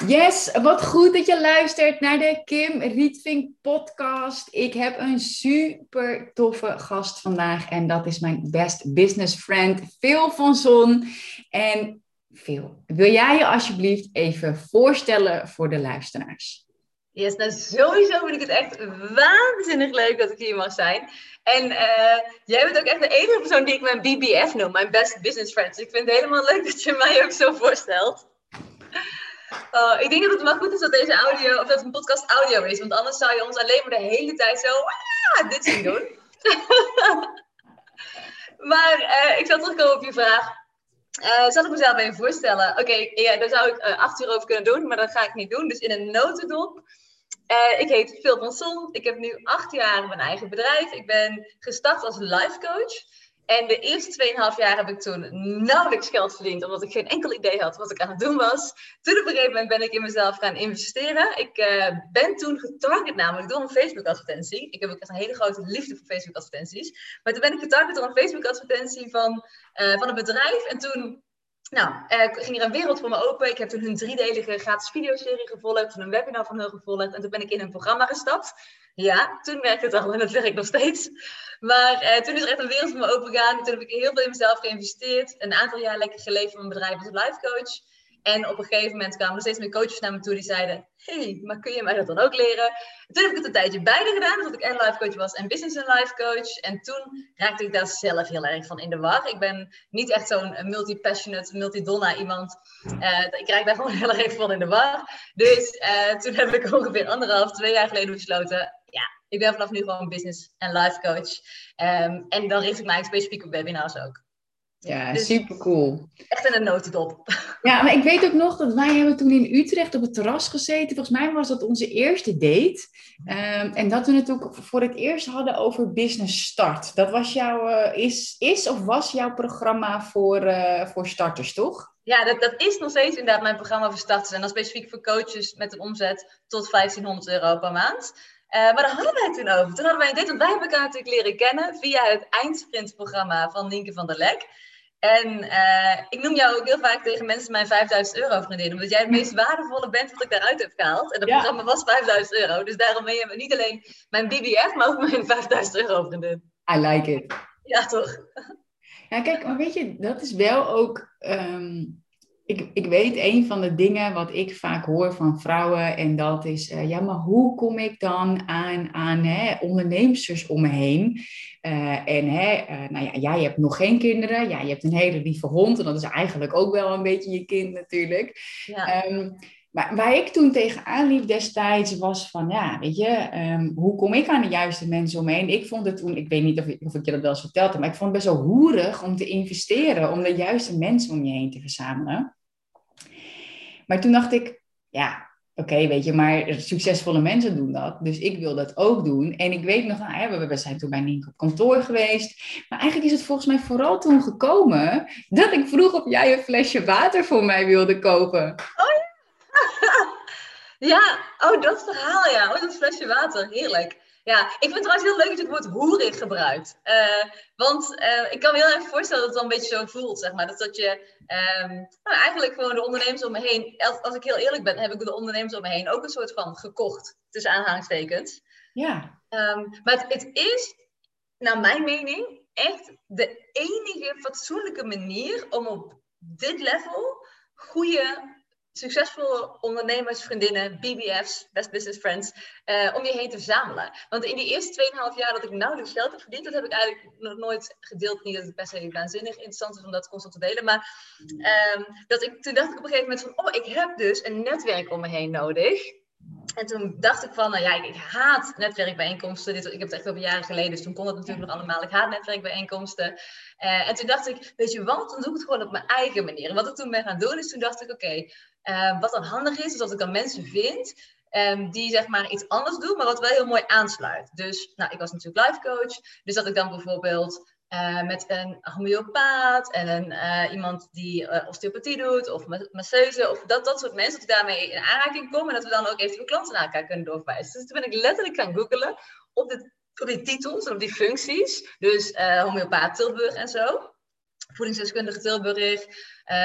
Yes, wat goed dat je luistert naar de Kim Rietvink podcast. Ik heb een super toffe gast vandaag en dat is mijn best business friend Phil van Zon. En Phil, wil jij je alsjeblieft even voorstellen voor de luisteraars? Yes, nou sowieso vind ik het echt waanzinnig leuk dat ik hier mag zijn. En uh, jij bent ook echt de enige persoon die ik mijn BBF noem, mijn best business friend. Dus ik vind het helemaal leuk dat je mij ook zo voorstelt. Uh, ik denk dat het wel goed is dat deze audio, of dat een podcast audio is, want anders zou je ons alleen maar de hele tijd zo ah, dit zien doen. maar uh, ik zal terugkomen op je vraag. Uh, zal ik mezelf even voorstellen? Oké, ja, daar zou ik acht uur over kunnen doen, maar dat ga ik niet doen. Dus in een notendop. ik heet Phil van Son. Ik heb nu acht jaar mijn eigen bedrijf. Ik ben gestart als life coach. En de eerste 2,5 jaar heb ik toen nauwelijks geld verdiend, omdat ik geen enkel idee had wat ik aan het doen was. Toen op een gegeven moment ben ik in mezelf gaan investeren. Ik uh, ben toen getarget namelijk door een Facebook-advertentie. Ik heb ook echt een hele grote liefde voor Facebook-advertenties. Maar toen ben ik getarget door een Facebook-advertentie van, uh, van een bedrijf. En toen nou, uh, ging er een wereld voor me open. Ik heb toen hun driedelige gratis videoserie gevolgd, toen een webinar van hun gevolgd. En toen ben ik in een programma gestapt. Ja, toen werkte het al en het werkt nog steeds. Maar uh, toen is er echt een wereld voor me open gegaan. Toen heb ik heel veel in mezelf geïnvesteerd. Een aantal jaar lekker geleefd van mijn bedrijf als life coach. En op een gegeven moment kwamen er steeds meer coaches naar me toe die zeiden: hey, maar kun je mij dat dan ook leren? En toen heb ik het een tijdje beide gedaan, omdat ik en life coach was en business en life coach. En toen raakte ik daar zelf heel erg van in de war. Ik ben niet echt zo'n multi-passionate, multi-donna iemand. Uh, ik raak daar gewoon heel erg van in de war. Dus uh, toen heb ik ongeveer anderhalf, twee jaar geleden besloten: ik ben vanaf nu gewoon business en life coach. Um, en dan richt ik mij specifiek op webinars ook. Ja, dus super cool. Echt in een notendop. Ja, maar ik weet ook nog dat wij hebben toen in Utrecht op het terras gezeten. Volgens mij was dat onze eerste date. Um, en dat we het ook voor het eerst hadden over Business Start. Dat was jouw, uh, is, is of was jouw programma voor, uh, voor starters, toch? Ja, dat, dat is nog steeds inderdaad mijn programma voor starters. En dan specifiek voor coaches met een omzet tot 1500 euro per maand. Uh, maar daar hadden wij het toen over. Toen hadden wij een date, want wij hebben elkaar natuurlijk leren kennen via het eindsprintprogramma van Nienke van der Lek. En uh, ik noem jou ook heel vaak tegen mensen mijn 5000 euro vriendin, omdat jij het meest waardevolle bent wat ik daaruit heb gehaald. En dat ja. programma was 5000 euro, dus daarom ben je niet alleen mijn BBF, maar ook mijn 5000 euro vriendin. I like it. Ja, toch? Ja, kijk, maar weet je, dat is wel ook. Um, ik, ik weet een van de dingen wat ik vaak hoor van vrouwen, en dat is, uh, ja, maar hoe kom ik dan aan, aan hè, onderneemsters om me heen? Uh, en hè, uh, nou ja, jij hebt nog geen kinderen, ja, je hebt een hele lieve hond, en dat is eigenlijk ook wel een beetje je kind natuurlijk. Ja. Um, maar waar ik toen tegenaan liep destijds was van, ja, weet je, um, hoe kom ik aan de juiste mensen om me heen? Ik vond het toen, ik weet niet of ik, of ik je dat wel eens verteld heb, maar ik vond het best wel hoerig om te investeren, om de juiste mensen om je heen te verzamelen. Maar toen dacht ik, ja, oké, weet je, maar succesvolle mensen doen dat. Dus ik wil dat ook doen. En ik weet nog, nou, we zijn toen bij Nienke op kantoor geweest. Maar eigenlijk is het volgens mij vooral toen gekomen dat ik vroeg of jij een flesje water voor mij wilde kopen. Oh ja. ja, oh dat verhaal ja. Oh, dat flesje water, heerlijk. Ja, ik vind het trouwens heel leuk dat je het woord hoerig gebruikt. Uh, want uh, ik kan me heel erg voorstellen dat het dan een beetje zo voelt, zeg maar. Dat, dat je um, nou, eigenlijk gewoon de ondernemers om me heen, als ik heel eerlijk ben, heb ik de ondernemers om me heen ook een soort van gekocht, tussen aanhalingstekens. Ja. Um, maar het, het is, naar mijn mening, echt de enige fatsoenlijke manier om op dit level goede succesvolle ondernemers, vriendinnen, BBF's, best business friends, uh, om je heen te verzamelen. Want in die eerste 2,5 jaar dat ik nauwelijks geld heb verdiend, dat heb ik eigenlijk nog nooit gedeeld. Niet dat het best se waanzinnig interessant is om dat constant te delen, maar um, dat ik, toen dacht ik op een gegeven moment van, oh, ik heb dus een netwerk om me heen nodig. En toen dacht ik van, nou ja, ik, ik haat netwerkbijeenkomsten. Dit, ik heb het echt over jaren geleden, dus toen kon het natuurlijk nog allemaal. Ik haat netwerkbijeenkomsten. Uh, en toen dacht ik, weet je wat, dan doe ik het gewoon op mijn eigen manier. En wat ik toen ben gaan doen, is toen dacht ik, oké, okay, uh, wat dan handig is, is dat ik dan mensen vind um, die zeg maar iets anders doen, maar wat wel heel mooi aansluit. Dus, nou, ik was natuurlijk life coach, dus dat ik dan bijvoorbeeld uh, met een homeopaat en een, uh, iemand die uh, osteopathie doet of masseuse of dat, dat soort mensen, dat daarmee in aanraking kom en dat we dan ook eventueel klanten naar elkaar kunnen doorverwijzen. Dus toen ben ik letterlijk gaan googelen op, op die titels en op die functies. Dus homeopaat Tilburg en zo, voedingsdeskundige Tilburg,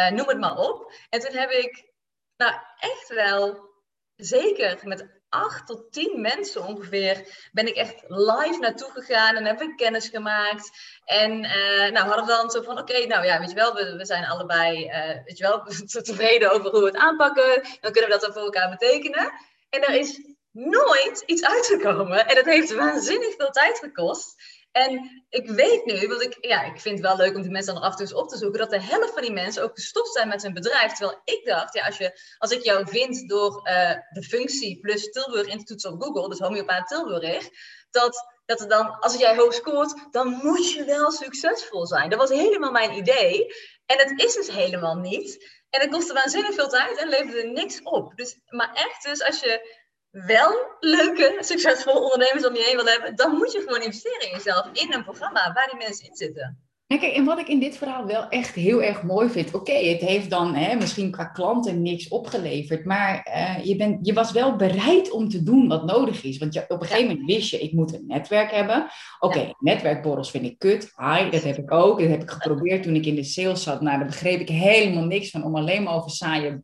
noem het maar op. En toen heb ik Nou, echt wel. Zeker. Met acht tot tien mensen ongeveer ben ik echt live naartoe gegaan en hebben we kennis gemaakt. En uh, nou hadden we dan zo van, oké, nou ja, weet je wel, we, we zijn allebei, uh, weet je wel, tevreden over hoe we het aanpakken. Dan kunnen we dat dan voor elkaar betekenen. En er is nooit iets uitgekomen. En dat heeft waanzinnig veel tijd gekost. En ik weet nu, want ik, ja, ik vind het wel leuk om die mensen dan af en toe eens op te zoeken, dat de helft van die mensen ook gestopt zijn met hun bedrijf. Terwijl ik dacht, ja, als, je, als ik jou vind door uh, de functie plus Tilburg in te toetsen op Google, dus homeopaat Tilburg, dat, dat er dan, als jij hoog scoort, dan moet je wel succesvol zijn. Dat was helemaal mijn idee. En het is dus helemaal niet. En het kostte waanzinnig veel tijd en leverde niks op. Dus, maar echt, dus als je wel leuke, succesvolle ondernemers om je heen wil hebben, dan moet je gewoon investeren in jezelf, in een programma waar die mensen in zitten. Ja, kijk, en wat ik in dit verhaal wel echt heel erg mooi vind. Oké, het heeft dan hè, misschien qua klanten niks opgeleverd. Maar uh, je, bent, je was wel bereid om te doen wat nodig is. Want je, op een gegeven moment wist je, ik moet een netwerk hebben. Oké, okay, netwerkborrels vind ik kut. Hi, dat heb ik ook. Dat heb ik geprobeerd toen ik in de sales zat. Nou, daar begreep ik helemaal niks van. Om alleen maar over saaie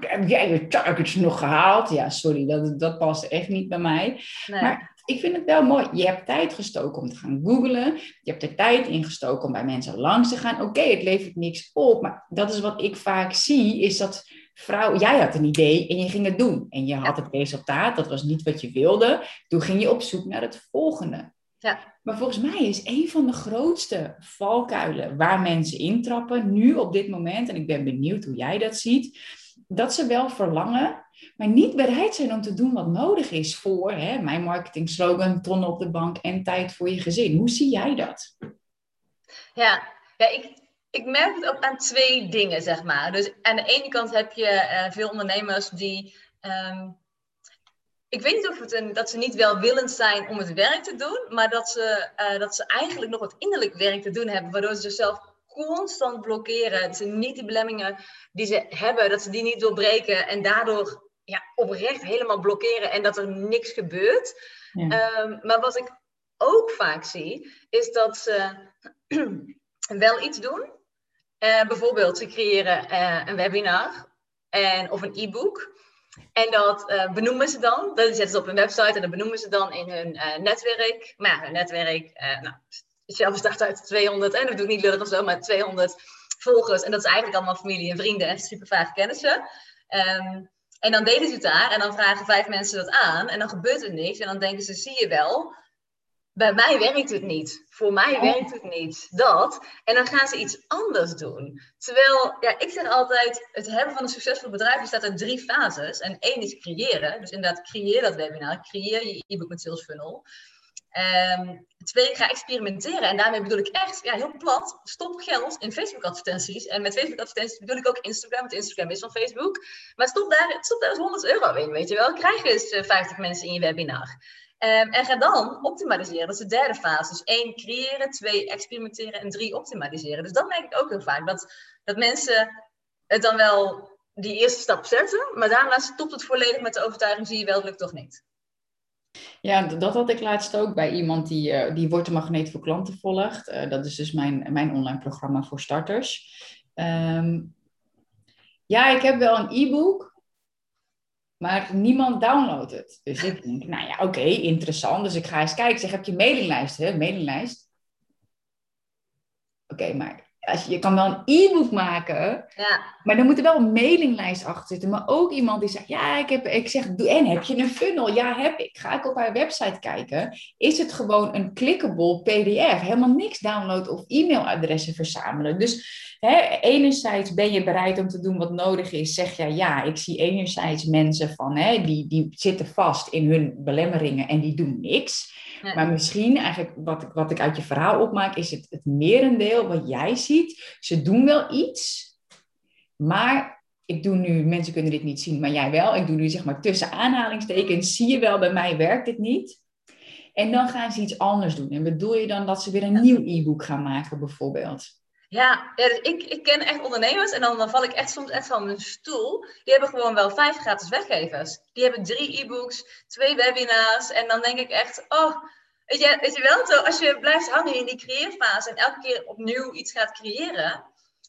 heb jij je targets nog gehaald? Ja, sorry, dat, dat past echt niet bij mij. Nee. Maar ik vind het wel mooi. Je hebt tijd gestoken om te gaan googlen. Je hebt er tijd in gestoken om bij mensen langs te gaan. Oké, het levert niks op. Maar dat is wat ik vaak zie, is dat vrouw, jij had een idee en je ging het doen. En je had het resultaat, dat was niet wat je wilde. Toen ging je op zoek naar het volgende. Ja. Maar volgens mij is een van de grootste valkuilen waar mensen intrappen, nu op dit moment, en ik ben benieuwd hoe jij dat ziet, dat ze wel verlangen, maar niet bereid zijn om te doen wat nodig is voor hè, mijn marketing slogan, tonnen op de bank en tijd voor je gezin. Hoe zie jij dat? Ja, ja ik, ik merk het ook aan twee dingen, zeg maar. Dus aan de ene kant heb je uh, veel ondernemers die. Um, ik weet niet of het een, dat ze niet welwillend zijn om het werk te doen, maar dat ze, uh, dat ze eigenlijk nog wat innerlijk werk te doen hebben, waardoor ze zichzelf constant blokkeren. Dat ze niet die belemmingen die ze hebben, dat ze die niet doorbreken en daardoor ja, oprecht helemaal blokkeren en dat er niks gebeurt. Ja. Um, maar wat ik ook vaak zie, is dat ze wel iets doen. Uh, bijvoorbeeld, ze creëren uh, een webinar en, of een e-book. En dat uh, benoemen ze dan. Dat zetten ze op hun website en dat benoemen ze dan in hun netwerk. Maar ja, hun netwerk, nou, zelf bestaat uit 200, en dat doe ik niet lullig of zo, maar 200 volgers. En dat is eigenlijk allemaal familie en vrienden en super kennissen. Um, en dan delen ze het daar en dan vragen vijf mensen dat aan en dan gebeurt er niks. En dan denken ze, zie je wel, bij mij werkt het niet. Voor mij oh. werkt het niet. Dat. En dan gaan ze iets anders doen. Terwijl, ja, ik zeg altijd, het hebben van een succesvol bedrijf bestaat uit drie fases. En één is creëren. Dus inderdaad, creëer dat webinar. Creëer je e-book met sales funnel. Um, twee, ga experimenteren. En daarmee bedoel ik echt, ja, heel plat, stop geld in Facebook-advertenties. En met Facebook-advertenties bedoel ik ook Instagram, want Instagram is van Facebook. Maar stop daar, stop daar eens 100 euro in, weet je wel. Krijg eens 50 eh, mensen in je webinar. Um, en ga dan optimaliseren. Dat is de derde fase. Dus één, creëren. Twee, experimenteren. En drie, optimaliseren. Dus dat merk ik ook heel vaak. Dat, dat mensen het dan wel die eerste stap zetten. Maar daarna stopt het volledig met de overtuiging, zie je wel, lukt toch niet. Ja, dat had ik laatst ook bij iemand die, uh, die Magneet voor Klanten volgt. Uh, dat is dus mijn, mijn online programma voor starters. Um, ja, ik heb wel een e-book, maar niemand downloadt het. Dus ik denk, nou ja, oké, interessant. Dus ik ga eens kijken. Ik zeg, heb je mailinglijst? Hè? Mailinglijst? Oké, maar als je, je kan wel een e-book maken, ja. maar dan moet er wel een mailinglijst achter zitten. Maar ook iemand die zegt, ja, ik heb, ik zeg, en heb je een funnel? Ja, heb ik. Ga ik op haar website kijken. Is het gewoon een clickable pdf? Helemaal niks download of e-mailadressen verzamelen. Dus hè, enerzijds ben je bereid om te doen wat nodig is. Zeg je, ja, ik zie enerzijds mensen van, hè, die, die zitten vast in hun belemmeringen en die doen niks. Maar misschien eigenlijk wat ik, wat ik uit je verhaal opmaak, is het, het merendeel wat jij ziet. Ze doen wel iets, maar ik doe nu, mensen kunnen dit niet zien, maar jij wel. Ik doe nu zeg maar tussen aanhalingstekens, zie je wel, bij mij werkt het niet. En dan gaan ze iets anders doen. En bedoel je dan dat ze weer een nieuw e-book gaan maken, bijvoorbeeld? Ja, dus ik, ik ken echt ondernemers en dan, dan val ik echt soms echt van mijn stoel. Die hebben gewoon wel vijf gratis weggevers. Die hebben drie e-books, twee webinars en dan denk ik echt, oh, weet je, weet je wel, zo, als je blijft hangen in die creëerfase en elke keer opnieuw iets gaat creëren,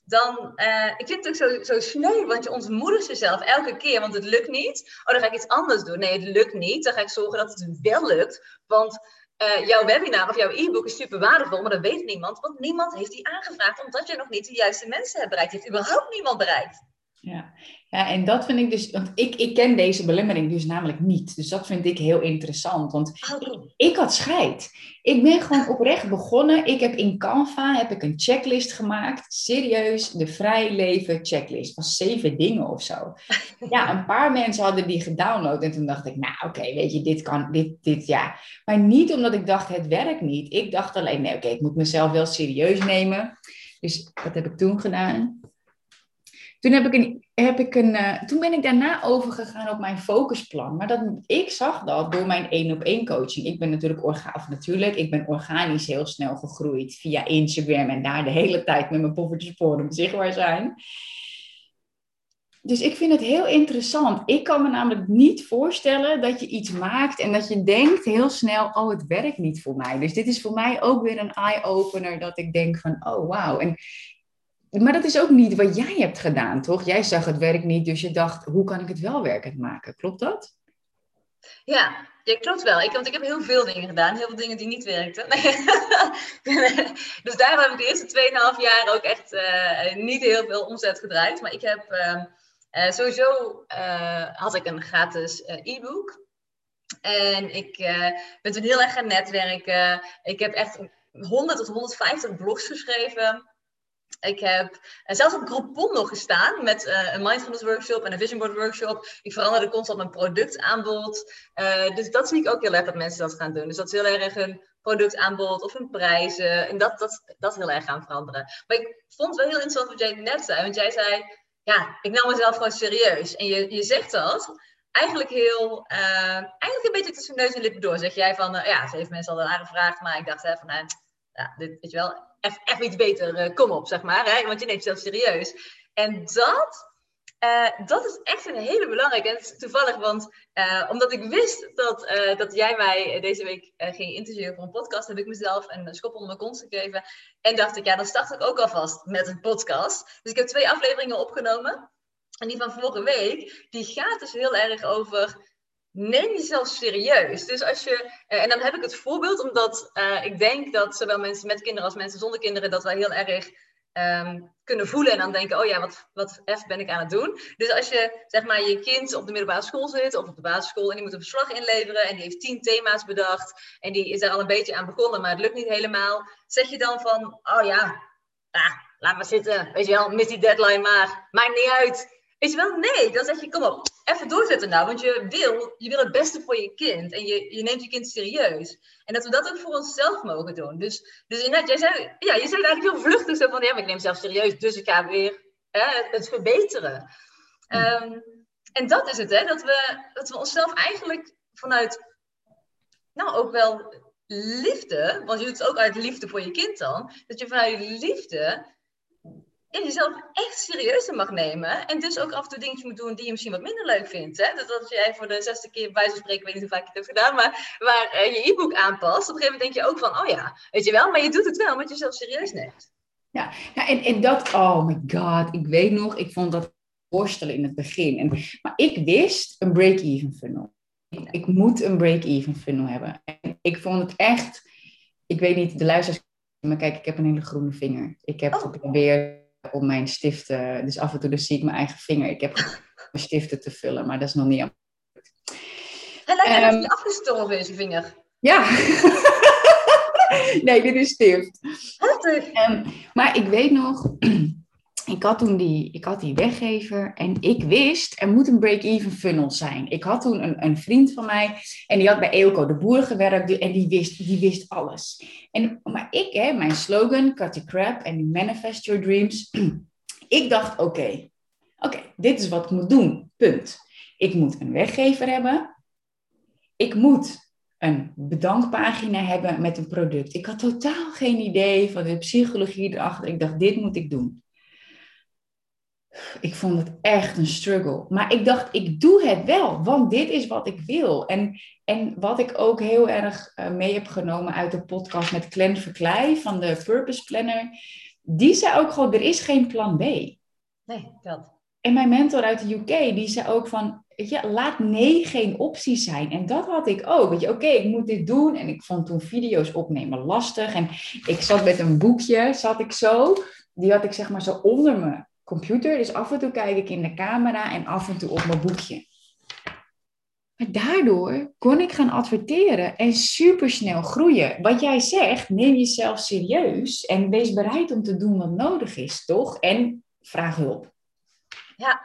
dan, uh, ik vind het ook zo, zo sneu, want je ontmoedigt jezelf elke keer, want het lukt niet. Oh, dan ga ik iets anders doen. Nee, het lukt niet. Dan ga ik zorgen dat het wel lukt, want uh, jouw webinar of jouw e-book is super waardevol, maar dat weet niemand, want niemand heeft die aangevraagd, omdat je nog niet de juiste mensen hebt bereikt. Je heeft überhaupt niemand bereikt. Ja. Ja, en dat vind ik dus, want ik, ik ken deze belemmering dus namelijk niet. Dus dat vind ik heel interessant, want oh, ik, had scheid. Ik ben gewoon oprecht begonnen. Ik heb in Canva heb ik een checklist gemaakt. Serieus, de vrij leven checklist. Van zeven dingen of zo. Ja, een paar mensen hadden die gedownload. En toen dacht ik, nou oké, weet je, dit kan, dit, dit, ja. Maar niet omdat ik dacht, het werkt niet. Ik dacht alleen, nee oké, ik moet mezelf wel serieus nemen. Dus wat heb ik toen gedaan? Toen, heb ik een, heb ik een, uh, toen ben ik daarna overgegaan op mijn focusplan. Maar dat, ik zag dat door mijn één op één coaching. Ik ben natuurlijk, orga, natuurlijk, ik ben organisch heel snel gegroeid via Instagram en daar de hele tijd met mijn poffertjesporen zichtbaar zijn. Dus ik vind het heel interessant. Ik kan me namelijk niet voorstellen dat je iets maakt en dat je denkt heel snel, oh, het werkt niet voor mij. Dus dit is voor mij ook weer een eye-opener dat ik denk van, oh, wauw. En maar dat is ook niet wat jij hebt gedaan, toch? Jij zag het werk niet, dus je dacht, hoe kan ik het wel werkend maken? Klopt dat? Ja, ja klopt wel. Ik, want ik heb heel veel dingen gedaan, heel veel dingen die niet werkten. dus daar heb ik de eerste 2,5 jaar ook echt uh, niet heel veel omzet gedraaid. Maar ik heb uh, sowieso had ik een gratis e-book. En ik ben toen heel erg gaan netwerken. Ik heb echt 100 tot 150 blogs geschreven. Ik heb zelfs op Groupon nog gestaan met uh, een mindfulness workshop en een vision board workshop. Ik veranderde constant mijn productaanbod. Uh, dus dat zie ik ook heel erg dat mensen dat gaan doen. Dus dat is heel erg hun productaanbod of hun prijzen. En dat, dat, dat heel erg gaan veranderen. Maar ik vond het wel heel interessant wat jij net zei. Want jij zei, ja, ik nam mezelf gewoon serieus. En je, je zegt dat eigenlijk heel, eigenlijk een beetje tussen neus en lippen door. Zeg jij van, ja, ze heeft mensen al aangevraagd, maar ik dacht even, nou, ja, dit, weet je wel, even iets beter, uh, kom op, zeg maar. Hè? Want je neemt jezelf serieus. En dat, uh, dat is echt een hele belangrijke. En het is toevallig, want uh, omdat ik wist dat, dat jij mij deze week ging interviewen voor een podcast, heb ik mezelf een schop onder mijn kont gegeven. En dacht ik, ja, dan start ik ook alvast met een podcast. Dus ik heb twee afleveringen opgenomen. En die van vorige week, die gaat dus heel erg over neem jezelf serieus. Dus als je, uh, en dan heb ik het voorbeeld, omdat uh, ik denk dat zowel mensen met kinderen als mensen zonder kinderen dat wij heel erg um, kunnen voelen en dan denken, oh ja, wat, wat F ben ik aan het doen. Dus als je, zeg maar, je kind op de middelbare school zit of op de basisschool en die moet een verslag inleveren en die heeft tien thema's bedacht en die is daar al een beetje aan begonnen, maar het lukt niet helemaal, zeg je dan van, oh ja, ah, laat maar zitten, weet je wel, mis die deadline maar, maakt niet uit. Weet je wel, nee, dan zeg je, kom op, even doorzetten nou, want je wil, je wil het beste voor je kind en je, je neemt je kind serieus. En dat we dat ook voor onszelf mogen doen. Dus, dus inderdaad, jij zei, ja, je zei eigenlijk heel vluchtig zo van, ja, maar ik neem mezelf serieus, dus ik ga weer hè, het verbeteren. Um, en dat is het, hè, dat we, dat we onszelf eigenlijk vanuit, nou ook wel liefde, want je doet het ook uit liefde voor je kind dan, dat je vanuit liefde je jezelf echt serieus mag nemen. En dus ook af en toe dingetjes moet doen die je misschien wat minder leuk vindt. Hè? Dus dat als jij voor de zesde keer bij spreken, ik weet niet hoe vaak je het hebt gedaan, maar waar uh, je e-book aanpast, op een gegeven moment denk je ook van, oh ja, weet je wel, maar je doet het wel omdat je jezelf serieus neemt. Ja, ja en, en dat, oh my god, ik weet nog, ik vond dat worstelen in het begin. En, maar ik wist een break-even funnel. Ik, ik moet een break-even funnel hebben. En ik vond het echt, ik weet niet, de luisteraars, maar kijk, ik heb een hele groene vinger. Ik heb oh. geprobeerd om mijn stiften. Dus af en toe dus zie ik mijn eigen vinger. Ik heb mijn stiften te vullen, maar dat is nog niet aan. Het lijkt um, afgestorven is, je vinger. Ja. nee, dit is stift. Heftig. Um, maar ik weet nog, ik had toen die, ik had die weggever en ik wist, er moet een break-even funnel zijn. Ik had toen een, een vriend van mij en die had bij Eelco de Boer gewerkt en die wist, die wist alles. En, maar ik, hè, mijn slogan, cut the crap en manifest your dreams. ik dacht, oké, oké, dit is wat ik moet doen, punt. Ik moet een weggever hebben. Ik moet een bedankpagina hebben met een product. Ik had totaal geen idee van de psychologie erachter. Ik dacht, dit moet ik doen. Ik vond het echt een struggle. Maar ik dacht, ik doe het wel, want dit is wat ik wil. En, en wat ik ook heel erg uh, mee heb genomen uit de podcast met Glenn Verkleij van de Purpose Planner. die zei ook gewoon, er is geen plan B. Nee, dat. En mijn mentor uit de UK, die zei ook van, weet je, laat nee geen optie zijn. En dat had ik ook. Weet je, oké, ik moet dit doen. En ik vond toen video's opnemen lastig. En ik zat met een boekje, zat ik zo. Die had ik zeg maar zo onder mijn computer. Dus af en toe kijk ik in de camera en af en toe op mijn boekje. Maar daardoor kon ik gaan adverteren en supersnel groeien. Wat jij zegt, neem jezelf serieus en wees bereid om te doen wat nodig is, toch? En vraag hulp. Ja,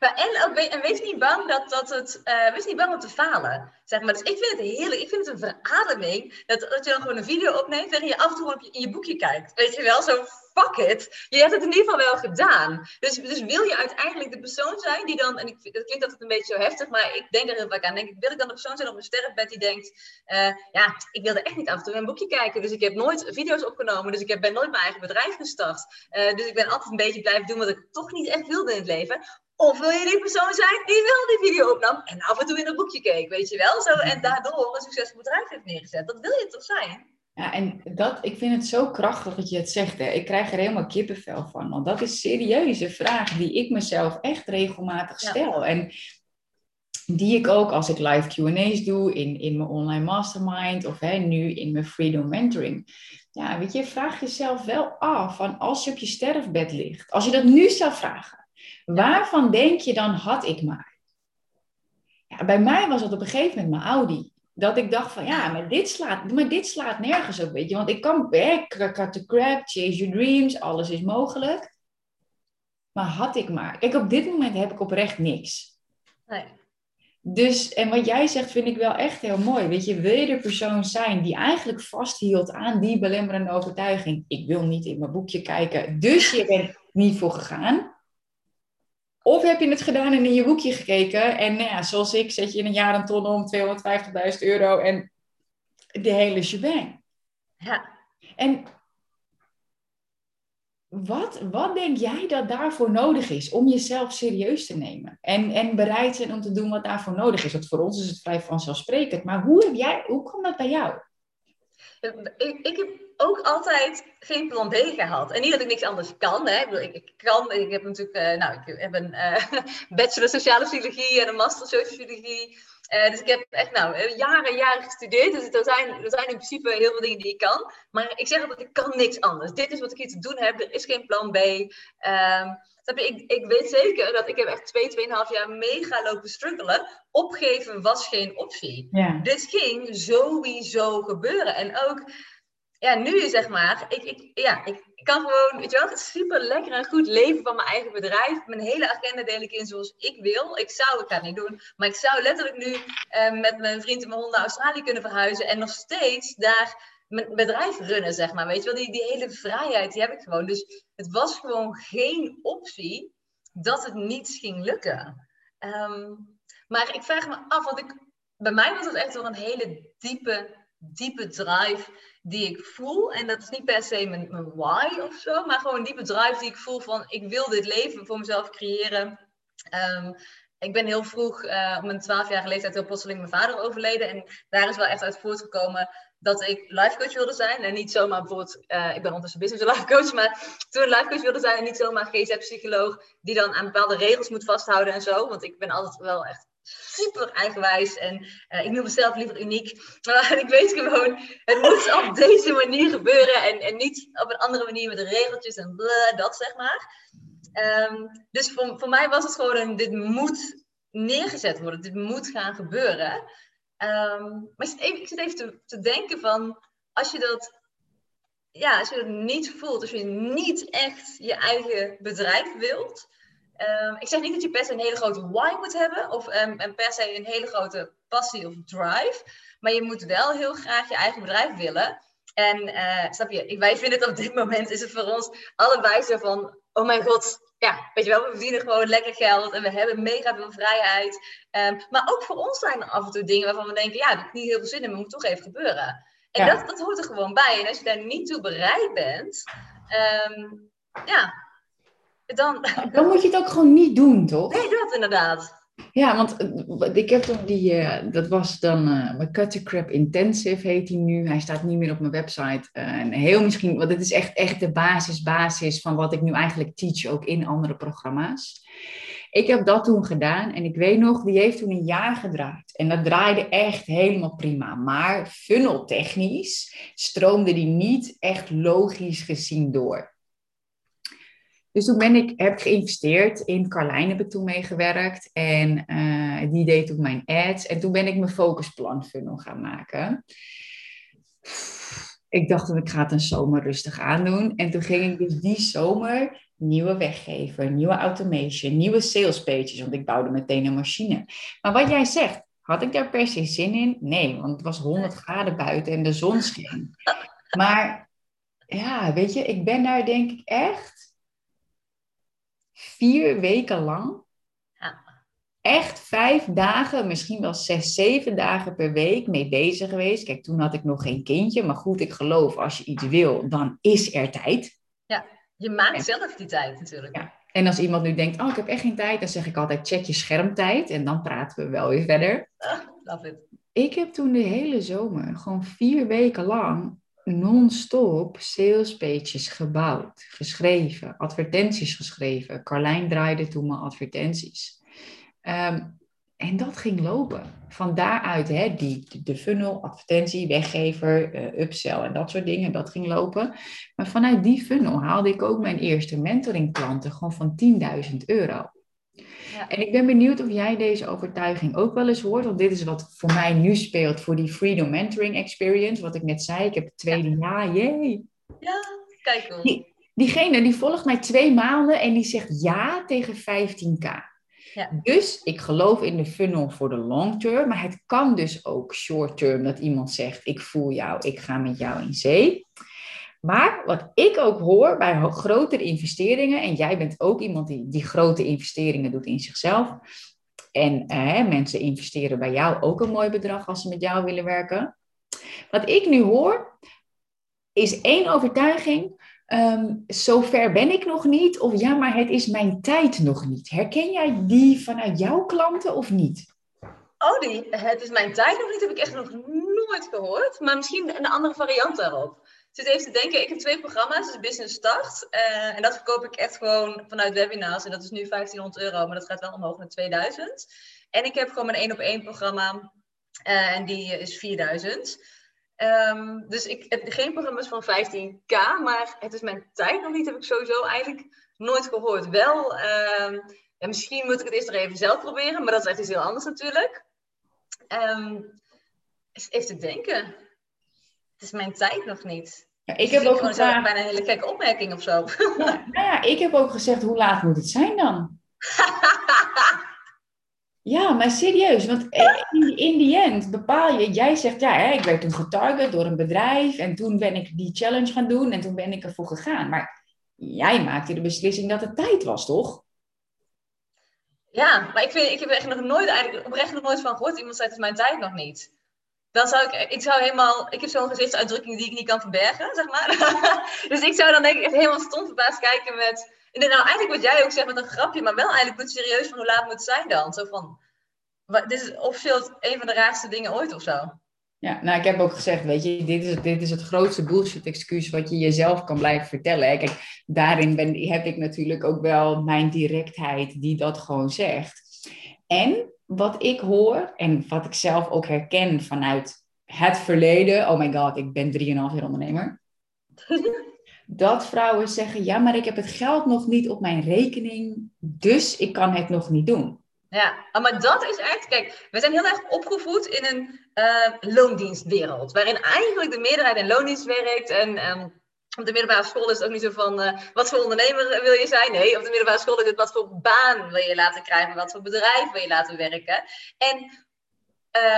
maar en, wees niet bang dat, dat het, uh, wees niet bang om te falen. Zeg maar. Dus ik vind het heerlijk, ik vind het een verademing dat, dat je dan gewoon een video opneemt en je af en toe in je boekje kijkt. Weet je wel, zo fuck it. Je hebt het in ieder geval wel gedaan. Dus, dus wil je uiteindelijk de persoon zijn die dan, en ik, dat klinkt altijd een beetje zo heftig, maar ik denk er heel vaak aan. Denk wil ik dan de persoon zijn op een sterrenbed die denkt, uh, ja, ik wilde echt niet af en toe een boekje kijken. Dus ik heb nooit video's opgenomen, dus ik heb, ben nooit mijn eigen bedrijf gestart. Uh, dus ik ben altijd een beetje blijven doen wat ik toch niet echt wilde in het leven. Of wil je die persoon zijn die wel die video opnam en af en toe in een boekje keek, weet je wel? Zo, en daardoor een succesvol bedrijf heeft neergezet. Dat wil je toch zijn? Ja, en dat, ik vind het zo krachtig dat je het zegt. Hè. Ik krijg er helemaal kippenvel van. Want dat is serieuze vraag die ik mezelf echt regelmatig stel. En die ik ook als ik live QA's doe in, in mijn online mastermind of hè, nu in mijn freedom mentoring. Ja, weet je, vraag jezelf wel af van als je op je sterfbed ligt, als je dat nu zou vragen, waarvan denk je dan had ik maar? Ja, bij mij was het op een gegeven moment mijn Audi dat ik dacht van ja, maar dit slaat, maar dit slaat nergens op, weet je. Want ik kan, werken, cut the crap, chase your dreams, alles is mogelijk. Maar had ik maar. Kijk, op dit moment heb ik oprecht niks. Nee. Dus, en wat jij zegt vind ik wel echt heel mooi. Weet je, wil je de persoon zijn die eigenlijk vasthield aan die belemmerende overtuiging? Ik wil niet in mijn boekje kijken, dus je bent niet voor gegaan. Of heb je het gedaan en in je boekje gekeken en nou ja, zoals ik zet je in een jaar een ton om 250.000 euro en de hele shebang. Ja. En wat, wat denk jij dat daarvoor nodig is om jezelf serieus te nemen? En, en bereid zijn om te doen wat daarvoor nodig is. Want voor ons is het vrij vanzelfsprekend. Maar hoe, heb jij, hoe komt dat bij jou? Ik, ik heb ook altijd geen plan B gehad. En niet dat ik niks anders kan. Hè. Ik, kan, ik heb natuurlijk, uh, nou, ik heb een uh, bachelor sociale psychologie en een master sociologie. Uh, dus ik heb echt nou, jaren jaren gestudeerd. Dus er zijn, er zijn in principe heel veel dingen die ik kan. Maar ik zeg altijd, ik kan niks anders. Dit is wat ik hier te doen heb. Er is geen plan B. Um, ik, ik weet zeker dat ik heb echt twee, tweeënhalf jaar mega lopen struggelen. Opgeven was geen optie. Ja. Dit ging sowieso gebeuren. En ook ja, nu zeg maar, ik, ik, ja, ik kan gewoon, weet je wel, super lekker en goed leven van mijn eigen bedrijf. Mijn hele agenda deel ik in zoals ik wil. Ik zou, het niet doen, maar ik zou letterlijk nu eh, met mijn vriend en mijn hond naar Australië kunnen verhuizen en nog steeds daar mijn bedrijf runnen, zeg maar. Weet je wel, die, die hele vrijheid, die heb ik gewoon. Dus het was gewoon geen optie dat het niet ging lukken. Ehm, maar ik vraag me af, want ik, bij mij was het echt wel een hele diepe, diepe drive die ik voel. En dat is niet per se mijn, why of zo, maar gewoon diepe drive die ik voel van ik wil dit leven voor mezelf creëren. Ehm, ik ben heel vroeg, uh, op mijn twaalfjarige leeftijd, heel plotseling mijn vader overleden. En daar is wel echt uit voortgekomen dat ik life coach wilde zijn. En niet zomaar bijvoorbeeld, uh, ik ben ondertussen business life coach, maar toen life coach wilde zijn en niet zomaar GZ-psycholoog die dan aan bepaalde regels moet vasthouden en zo. Want ik ben altijd wel echt super eigenwijs en uh, ik noem mezelf liever uniek. Maar ik weet gewoon, het moet op deze manier gebeuren en, en niet op een andere manier met regeltjes en dat zeg maar. Um, dus voor, voor mij was het gewoon een, dit moet neergezet worden, dit moet gaan gebeuren. Um, maar ik zit even, ik zit even te, te denken van, als je dat ja, als je het niet voelt, als je niet echt je eigen bedrijf wilt, Um, ik zeg niet dat je per se een hele grote why moet hebben of um, en per se een hele grote passie of drive, maar je moet wel heel graag je eigen bedrijf willen. En uh, snap je, wij vinden het op dit moment is het voor ons allebei zo van, oh mijn god, ja, weet je wel, we verdienen gewoon lekker geld en we hebben mega veel vrijheid. Um, maar ook voor ons zijn er af en toe dingen waarvan we denken, ja, dat heb ik niet heel veel zin in, maar moet toch even gebeuren. En ja. dat, dat hoort er gewoon bij. En als je daar niet toe bereid bent, ja, dan... Dan moet je het ook gewoon niet doen, toch? Nee, dat inderdaad. Ja, want eh, ik heb toen die, uh, dat was dan uh, mijn Cut Crap Intensive heet hij nu. Hij staat niet meer op mijn website. en heel misschien, want dit is echt, echt de basis, basis van wat ik nu eigenlijk teach ook in andere programma's. Ik heb dat toen gedaan en ik weet nog, die heeft toen een jaar gedraaid. En dat draaide echt helemaal prima. Maar funneltechnisch stroomde die niet echt logisch gezien door. Dus toen ik, heb ik geïnvesteerd in Carlijn, heb ik toen meegewerkt. En uh, die deed toen mijn ads. En toen ben ik mijn focusplan funnel gaan maken. Ik dacht dat ik ga het een zomer rustig aandoen. En toen ging ik dus die zomer nieuwe weggever, nieuwe automation, nieuwe sales pages. Want ik bouwde meteen een machine. Maar wat jij zegt, had ik daar per se zin in? Nee, want het was 100 graden buiten en de zon scheen. Maar ja, weet je, ik ben daar denk ik echt vier weken lang. Ja. Echt vijf dagen, misschien wel zes, zeven dagen per week mee bezig geweest. Kijk, toen had ik nog geen kindje. Maar goed, ik geloof, als je iets wil, dan is er tijd. Ja, je maakt zelf die tijd natuurlijk. Ja. En als iemand nu denkt, oh, ik heb echt geen tijd, dan zeg ik altijd, check je schermtijd. En dan praten we wel weer verder. Ah, love it. Ik heb toen de hele zomer, gewoon vier weken lang, non-stop salespages gebouwd, geschreven, advertenties geschreven. Carlijn draaide toen mijn advertenties. Ehm, en dat ging lopen. Van daaruit, hè, die, de funnel, advertentie, weggever, uh, upsell en dat soort dingen, dat ging lopen. Maar vanuit die funnel haalde ik ook mijn eerste mentoring klanten gewoon van 10.000 euro. En ik ben benieuwd of jij deze overtuiging ook wel eens hoort. Want dit is wat voor mij nu speelt voor die Freedom Mentoring Experience. Wat ik net zei, ik heb het tweede ja. jaar. Jee. Ja, kijk. Die, diegene die volgt mij twee maanden en die zegt ja tegen 15k. Ja. Dus ik geloof in de funnel voor de long term. Maar het kan dus ook short term dat iemand zegt: Ik voel jou, ik ga met jou in zee. Maar wat ik ook hoor bij grotere investeringen, en jij bent ook iemand die, die grote investeringen doet in zichzelf. En eh, mensen investeren bij jou ook een mooi bedrag als ze met jou willen werken. Wat ik nu hoor, is één overtuiging. Um, zover ben ik nog niet. Of ja, maar het is mijn tijd nog niet. Herken jij die vanuit jouw klanten of niet? Oh, die, het is mijn tijd nog niet, heb ik echt nog nooit gehoord. Maar misschien een andere variant daarop zit even te denken, ik heb twee programma's, dus Business Start. Uh, en dat verkoop ik echt gewoon vanuit webinars. En dat is nu 1500 euro, maar dat gaat wel omhoog naar 2000. En ik heb gewoon mijn één op één programma. Uh, en die is 4000. Um, ehm, dus ik heb geen programma's van 15k, maar het is mijn tijd nog niet, heb ik sowieso eigenlijk nooit gehoord. Wel, um, misschien moet ik het eerst nog even zelf proberen, maar dat is echt iets heel anders natuurlijk. Um, even te denken. Het is mijn tijd nog niet. Ja, ik heb ook gevraagd... bijna een hele gekke opmerking of zo. Ja, nou ja, ik heb ook gezegd, hoe laat moet het zijn dan? ja, maar serieus, want in, in die end bepaal je, jij zegt, ja, hè, ik werd toen getarget door een bedrijf en toen ben ik die challenge gaan doen en toen ben ik ervoor gegaan. Maar jij maakte de beslissing dat het tijd was, toch? Ja, maar ik, vind, ik heb er echt nog nooit, eigenlijk oprecht nog nooit van gehoord. Iemand zei, het is mijn tijd nog niet dan zou ik, ik zou helemaal, ik heb zo'n gezichtsuitdrukking die ik niet kan verbergen, zeg maar. dus ik zou dan denk ik echt helemaal stom verbaasd kijken met, nou eigenlijk wat jij ook zegt met een grapje, maar wel eigenlijk goed serieus van hoe laat moet het zijn dan? Zo van, dit is officieel een van de raarste dingen ooit of zo. Ja, nou ik heb ook gezegd, weet je, dit is, dit is het grootste bullshit-excuus wat je jezelf kan blijven vertellen. Kijk, daarin ben, heb ik natuurlijk ook wel mijn directheid die dat gewoon zegt. En wat ik hoor en wat ik zelf ook herken vanuit het verleden. Oh my god, ik ben 3,5 jaar ondernemer. dat vrouwen zeggen, ja, maar ik heb het geld nog niet op mijn rekening, dus ik kan het nog niet doen. Ja, ah, maar dat is echt, kijk, we zijn heel erg opgevoed in een uh, loondienstwereld, waarin eigenlijk de meerderheid in loondienst werkt en ehm, op de middelbare school is het ook niet zo van uh, wat voor ondernemer wil je zijn. Nee, op de middelbare school is het wat voor baan wil je laten krijgen, wat voor bedrijf wil je laten werken. En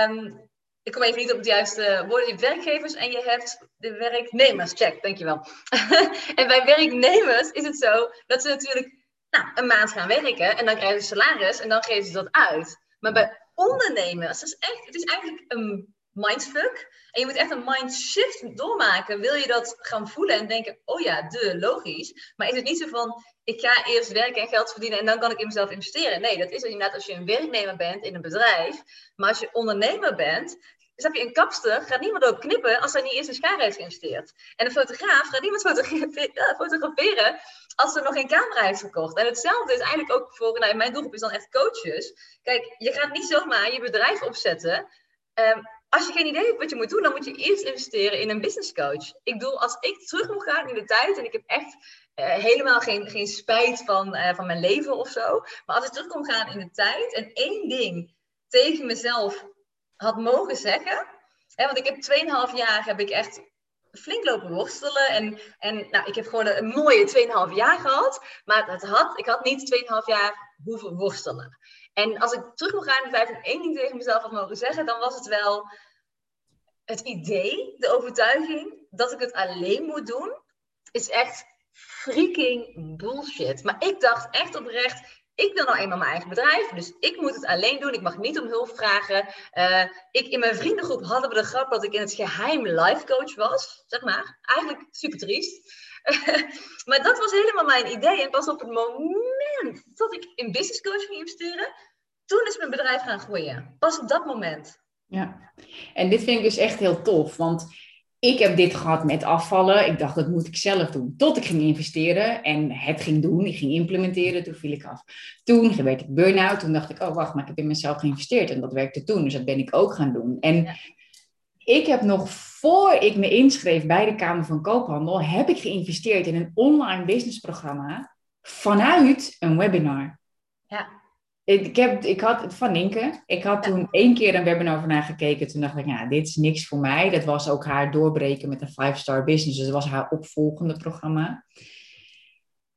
um, ik kom even niet op het juiste woorden. Je hebt werkgevers en je hebt de werknemers. Check, dankjewel. en bij werknemers is het zo dat ze natuurlijk nou, een maand gaan werken en dan krijgen ze salaris en dan geven ze dat uit. Maar bij ondernemers, is echt, het is eigenlijk een mindfuck. En je moet echt een mindshift doormaken. Wil je dat gaan voelen en denken, oh ja, de logisch. Maar is het niet zo van, ik ga eerst werken en geld verdienen en dan kan ik in mezelf investeren. Nee, dat is inderdaad als je een werknemer bent in een bedrijf. Maar als je ondernemer bent, dus heb je een kapster, gaat niemand ook knippen als hij niet eerst een schaar heeft geïnvesteerd. En een fotograaf gaat niemand fotograferen als er nog geen camera heeft gekocht. En hetzelfde is eigenlijk ook voor, nou, mijn doelgroep is dan echt coaches. Kijk, je gaat niet zomaar je bedrijf opzetten. Um, als je geen idee hebt wat je moet doen, dan moet je eerst investeren in een business coach. Ik bedoel, als ik terug moet gaan in de tijd, en ik heb echt uh, helemaal geen, geen spijt van, uh, van mijn leven of zo. Maar als ik terug kon gaan in de tijd en één ding tegen mezelf had mogen zeggen. Hè, want ik heb 2,5 jaar heb ik echt flink lopen worstelen. En, en nou, ik heb gewoon een mooie 2,5 jaar gehad. Maar het had, ik had niet 2,5 jaar hoeven worstelen. En als ik terug wil gaan in tijd en één ding tegen mezelf had mogen zeggen, dan was het wel het idee, de overtuiging dat ik het alleen moet doen, is echt freaking bullshit. Maar ik dacht echt oprecht, ik wil nou eenmaal mijn eigen bedrijf, dus ik moet het alleen doen. Ik mag niet om hulp vragen. Uh, ik, in mijn vriendengroep hadden we de grap dat ik in het geheim life coach was, zeg maar. Eigenlijk super triest. maar dat was helemaal mijn idee. En pas op het moment dat ik in business coach ging investeren, toen is mijn bedrijf gaan groeien. Pas op dat moment. Ja, en dit vind ik dus echt heel tof, want ik heb dit gehad met afvallen. Ik dacht, dat moet ik zelf doen. Tot ik ging investeren en het ging doen. Ik ging implementeren, toen viel ik af. Toen werd ik burn-out. Toen dacht ik, oh wacht, maar ik heb in mezelf geïnvesteerd. En dat werkte toen, dus dat ben ik ook gaan doen. En ik heb nog voor ik me inschreef bij de Kamer van Koophandel, heb ik geïnvesteerd in een online businessprogramma vanuit een webinar. Ja. Ik, heb, ik had van Ninke. Ik had toen één keer een webinar van haar gekeken. Toen dacht ik, ja, dit is niks voor mij. Dat was ook haar doorbreken met een five-star business. Dus dat was haar opvolgende programma.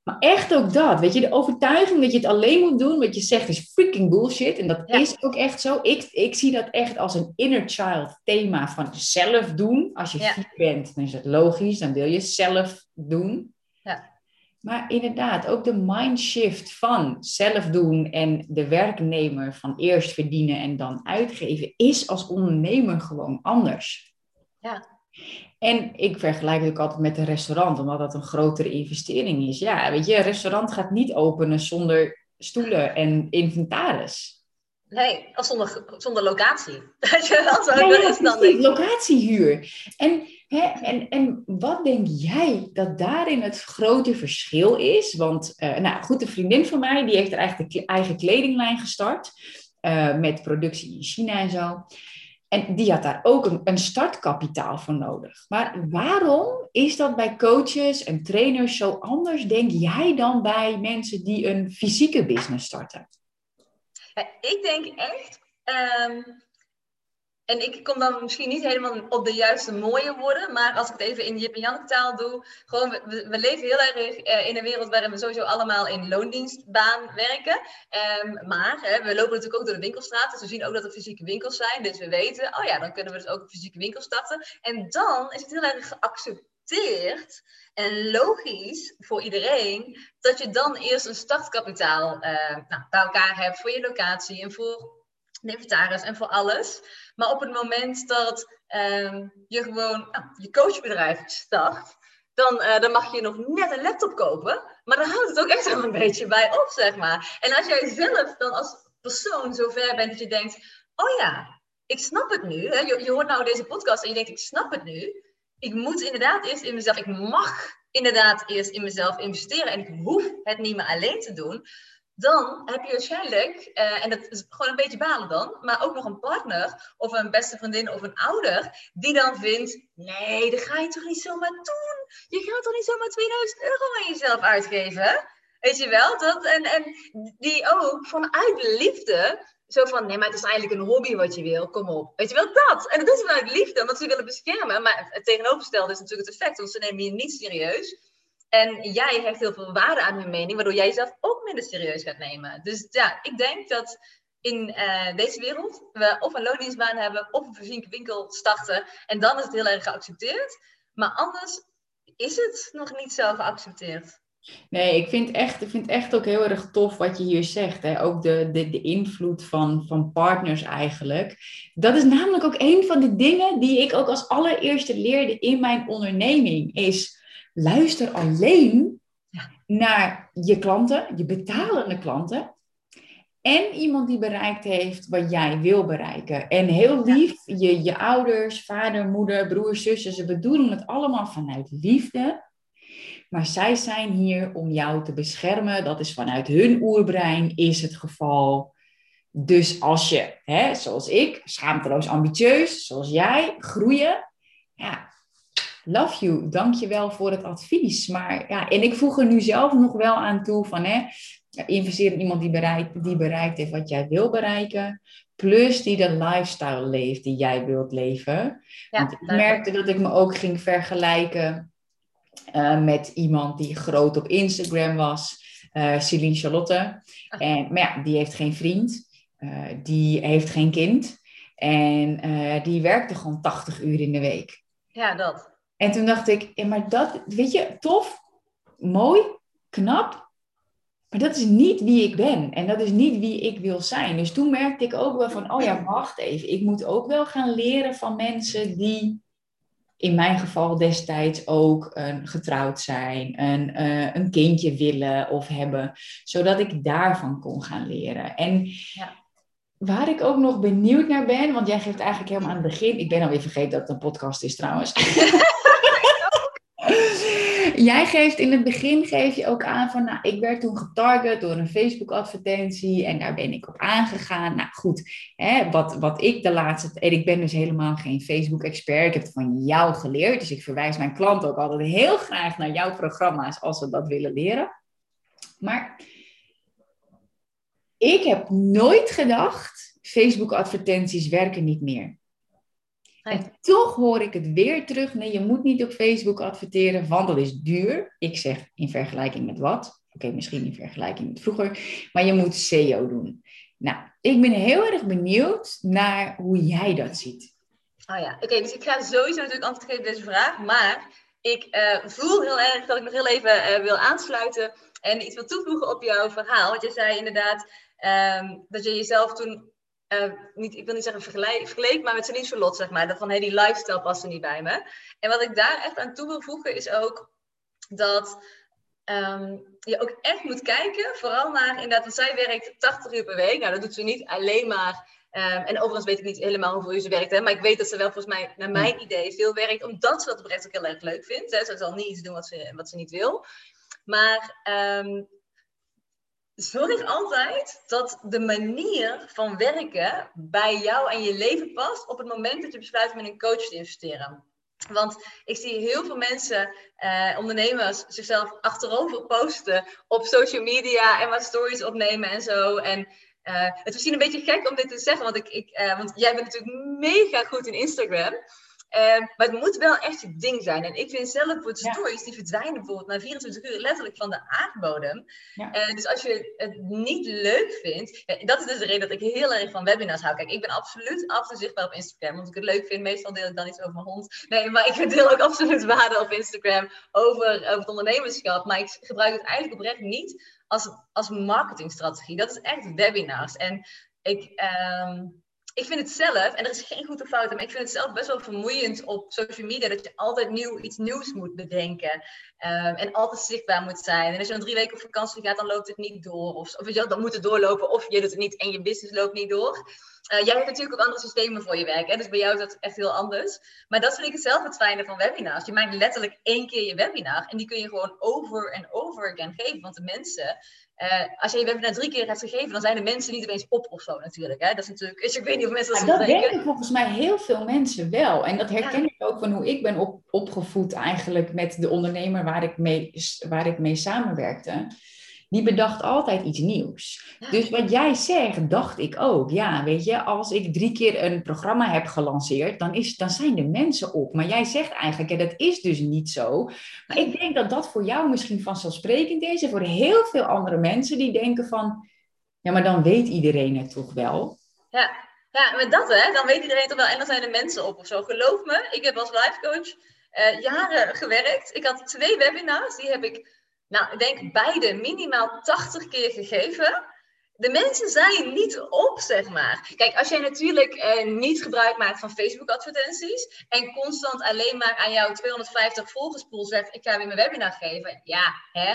Maar echt ook dat, weet je, de overtuiging dat je het alleen moet doen, wat je zegt, is freaking bullshit. En dat is ook echt zo. Ik, ik zie dat echt als een inner child thema van zelf doen. Als je ja. bent, dan is het logisch, dan wil je zelf doen. Ja. Maar inderdaad, ook de mindshift van zelf doen en de werknemer van eerst verdienen en dan uitgeven, is als ondernemer gewoon anders. Ja. En ik vergelijk het ook altijd met een restaurant, omdat dat een grotere investering is. Ja, weet je, een restaurant gaat niet openen zonder stoelen en inventaris. Nee, of zonder, zonder locatie. Dat je wel zo ja, is dan locatiehuur. En, en, en wat denk jij dat daarin het grote verschil is? Want, uh, nou goed, een vriendin van mij, die heeft haar eigen, eigen kledinglijn gestart. Uh, met productie in China en zo. En die had daar ook een, startkapitaal voor nodig. Maar waarom is dat bij coaches en trainers zo anders, denk jij, dan bij mensen die een fysieke business starten? ik denk echt, um, en ik kom dan misschien niet helemaal op de juiste mooie woorden, maar als ik het even in Jip en Janneke taal doe, gewoon, we, leven heel erg uh, in een wereld waarin we sowieso allemaal in loondienstbaan werken. Um, maar hè, we lopen natuurlijk ook door de winkelstraat, dus we zien ook dat er fysieke winkels zijn, dus we weten, oh ja, dan kunnen we dus ook fysieke winkel starten. En dan is het heel erg geaccepteerd en logisch voor iedereen dat je dan eerst een startkapitaal uh, nou, bij elkaar hebt voor je locatie en voor de inventaris en voor alles. Maar op het moment dat um, je gewoon nou, je coachbedrijf start, dan, uh, dan mag je nog net een laptop kopen. Maar dan houdt het ook echt wel een beetje bij op, zeg maar. En als jij zelf dan als persoon zo ver bent dat je denkt, oh ja, ik snap het nu. Hè? Je, je hoort nou deze podcast en je denkt, ik snap het nu ik moet inderdaad eerst in mezelf, ik mag inderdaad eerst in mezelf investeren en ik hoef het niet meer alleen te doen, dan heb je waarschijnlijk, uh, en dat is gewoon een beetje balen dan, maar ook nog een partner of een beste vriendin of een ouder, die dan vindt, nee, dat ga je toch niet zomaar doen? Je gaat toch niet zomaar 2000 euro aan jezelf uitgeven? Weet je wel? Dat, en, en die ook vanuit liefde zo van, nee, maar het is eigenlijk een hobby wat je wil, kom op. Weet je wel, dat. En dat is vanuit liefde, omdat ze willen beschermen. Maar het tegenovergestelde is natuurlijk het effect, want ze nemen je niet serieus. En jij hecht heel veel waarde aan hun mening, waardoor jij jezelf ook minder serieus gaat nemen. Dus ja, ik denk dat in uh, deze wereld we of een loondienstbaan hebben, of een fysieke winkel starten. En dan is het heel erg geaccepteerd. Maar anders is het nog niet zo geaccepteerd. Nee, ik vind, echt, ik vind echt ook heel erg tof wat je hier zegt. Hè? Ook de, de, de invloed van, van partners eigenlijk. Dat is namelijk ook een van de dingen die ik ook als allereerste leerde in mijn onderneming. Is luister alleen naar je klanten, je betalende klanten. En iemand die bereikt heeft wat jij wil bereiken. En heel lief, je, je ouders, vader, moeder, broer, zussen, ze bedoelen het allemaal vanuit liefde. Maar zij zijn hier om jou te beschermen. Dat is vanuit hun oerbrein is het geval. Dus als je, hè, zoals ik, schaamteloos ambitieus, zoals jij, groeien. Ja, love you. Dank je wel voor het advies. Maar ja, en ik voeg er nu zelf nog wel aan toe van, hè, investeer in iemand die bereikt, die bereikt heeft wat jij wil bereiken. Plus die de lifestyle leeft die jij wilt leven. Ja, Want ik merkte dat ik me ook ging vergelijken uh, met iemand die groot op Instagram was. Uh, Celine Charlotte. En, maar ja, die heeft geen vriend. Uh, die heeft geen kind. En die werkte gewoon 80 uur in de week. Ja, dat. En toen dacht ik, ja, maar dat, weet je, tof, mooi, knap. Maar dat is niet wie ik ben. En dat is niet wie ik wil zijn. Dus toen merkte ik ook wel van, oh ja, wacht even. Ik moet ook wel gaan leren van mensen die in mijn geval destijds ook een, getrouwd zijn, een, uh, een kindje willen of hebben, zodat ik daarvan kon gaan leren. En ja. waar ik ook nog benieuwd naar ben, want jij geeft eigenlijk helemaal aan het begin, ik ben alweer vergeten dat het een podcast is trouwens. Jij geeft in het begin geef je ook aan van, nou, ik werd toen getarget door een Facebook-advertentie en daar ben ik op aangegaan. Nou goed, hè, wat, wat ik de laatste, en ik ben dus helemaal geen Facebook-expert, ik heb het van jou geleerd, dus ik verwijs mijn klanten ook altijd heel graag naar jouw programma's als ze dat willen leren. Maar ik heb nooit gedacht, Facebook-advertenties werken niet meer. En toch hoor ik het weer terug. Nee, je moet niet op Facebook adverteren, want dat is duur. Ik zeg in vergelijking met wat? Oké, misschien in vergelijking met vroeger. Maar je moet SEO doen. Nou, ik ben heel erg benieuwd naar hoe jij dat ziet. Oh ja, oké. dus ik ga sowieso natuurlijk antwoord geven op deze vraag. Maar ik uh, voel heel erg dat ik nog heel even uh, wil aansluiten en iets wil toevoegen op jouw verhaal. Want je zei inderdaad um, dat je jezelf toen uh, niet, ik wil niet zeggen vergeleek, maar met Celine Charlotte, zeg maar. Dat van, hey, die lifestyle past er niet bij me. En wat ik daar echt aan toe wil voegen, is ook dat um, je ook echt moet kijken, vooral naar, inderdaad, want zij werkt 80 uur per week. Nou, dat doet ze niet alleen maar... Um, en overigens weet ik niet helemaal hoeveel uur ze werkt, hè, maar ik weet dat ze wel volgens mij, naar mijn idee, veel werkt, omdat ze dat oprecht ook heel erg leuk vindt. Hè. Ze zal niet iets doen wat ze, wat ze niet wil. Maar um, zorg altijd dat de manier van werken bij jou en je leven past op het moment dat je besluit met een coach te investeren. Want ik zie heel veel mensen, eh, ondernemers, zichzelf achterover posten op social media en wat stories opnemen en zo. En uh, het is misschien een beetje gek om dit te zeggen, want, ik, ik, uh, want jij bent natuurlijk mega goed in Instagram. Ehm, maar het moet wel echt je ding zijn. En ik vind zelf bijvoorbeeld stories, die verdwijnen bijvoorbeeld na 24 uur letterlijk van de aardbodem. Ja. Uh, dus als je het niet leuk vindt, dat is dus de reden dat ik heel erg van webinars hou. Kijk, ik ben absoluut af en zichtbaar op Instagram, want ik het leuk vind. Meestal deel ik dan iets over mijn hond. Nee, maar ik deel ook absoluut waarde op Instagram over, over het ondernemerschap. Maar ik gebruik het eigenlijk oprecht niet als, als marketingstrategie. Dat is echt webinars. En ik... Um, ik vind het zelf, en er is geen goede fout, maar ik vind het zelf best wel vermoeiend op social media dat je altijd nieuw, iets nieuws moet bedenken. Um, en altijd zichtbaar moet zijn. En als je dan drie weken op vakantie gaat, dan loopt het niet door. Of, of dan moet het doorlopen, of je doet het niet en je business loopt niet door. Uh, jij hebt natuurlijk ook andere systemen voor je werk, hè? dus bij jou is dat echt heel anders. Maar dat vind ik zelf het fijne van webinars. Je maakt letterlijk één keer je webinar en die kun je gewoon over en over again geven. Want de mensen uh, als je je webinar drie keer hebt gegeven, dan zijn de mensen niet opeens op of zo natuurlijk. Hè? Dat is natuurlijk, dus ik weet niet of mensen dat ja, Dat denken volgens mij heel veel mensen wel. En dat herken ik ook van hoe ik ben op, opgevoed eigenlijk met de ondernemer waar ik mee, waar ik mee samenwerkte die bedacht altijd iets nieuws. Dus wat jij zegt, dacht ik ook. Ja, weet je, als ik drie keer een programma heb gelanceerd, dan, is, dan zijn de mensen op. Maar jij zegt eigenlijk, ja, dat is dus niet zo. Maar ik denk dat dat voor jou misschien vanzelfsprekend is. En voor heel veel andere mensen die denken van, ja, maar dan weet iedereen het toch wel. Ja, ja met dat hè, dan weet iedereen toch wel. En dan zijn de mensen op of zo. Geloof me, ik heb als life coach uh, jaren gewerkt. Ik had twee webinars, die heb ik nou, ik denk beide minimaal 80 keer gegeven. De mensen zijn niet op, zeg maar. Kijk, als jij natuurlijk eh, niet gebruik maakt van Facebook-advertenties en constant alleen maar aan jouw 250 volgerspool zegt: Ik ga weer mijn webinar geven. Ja, hè?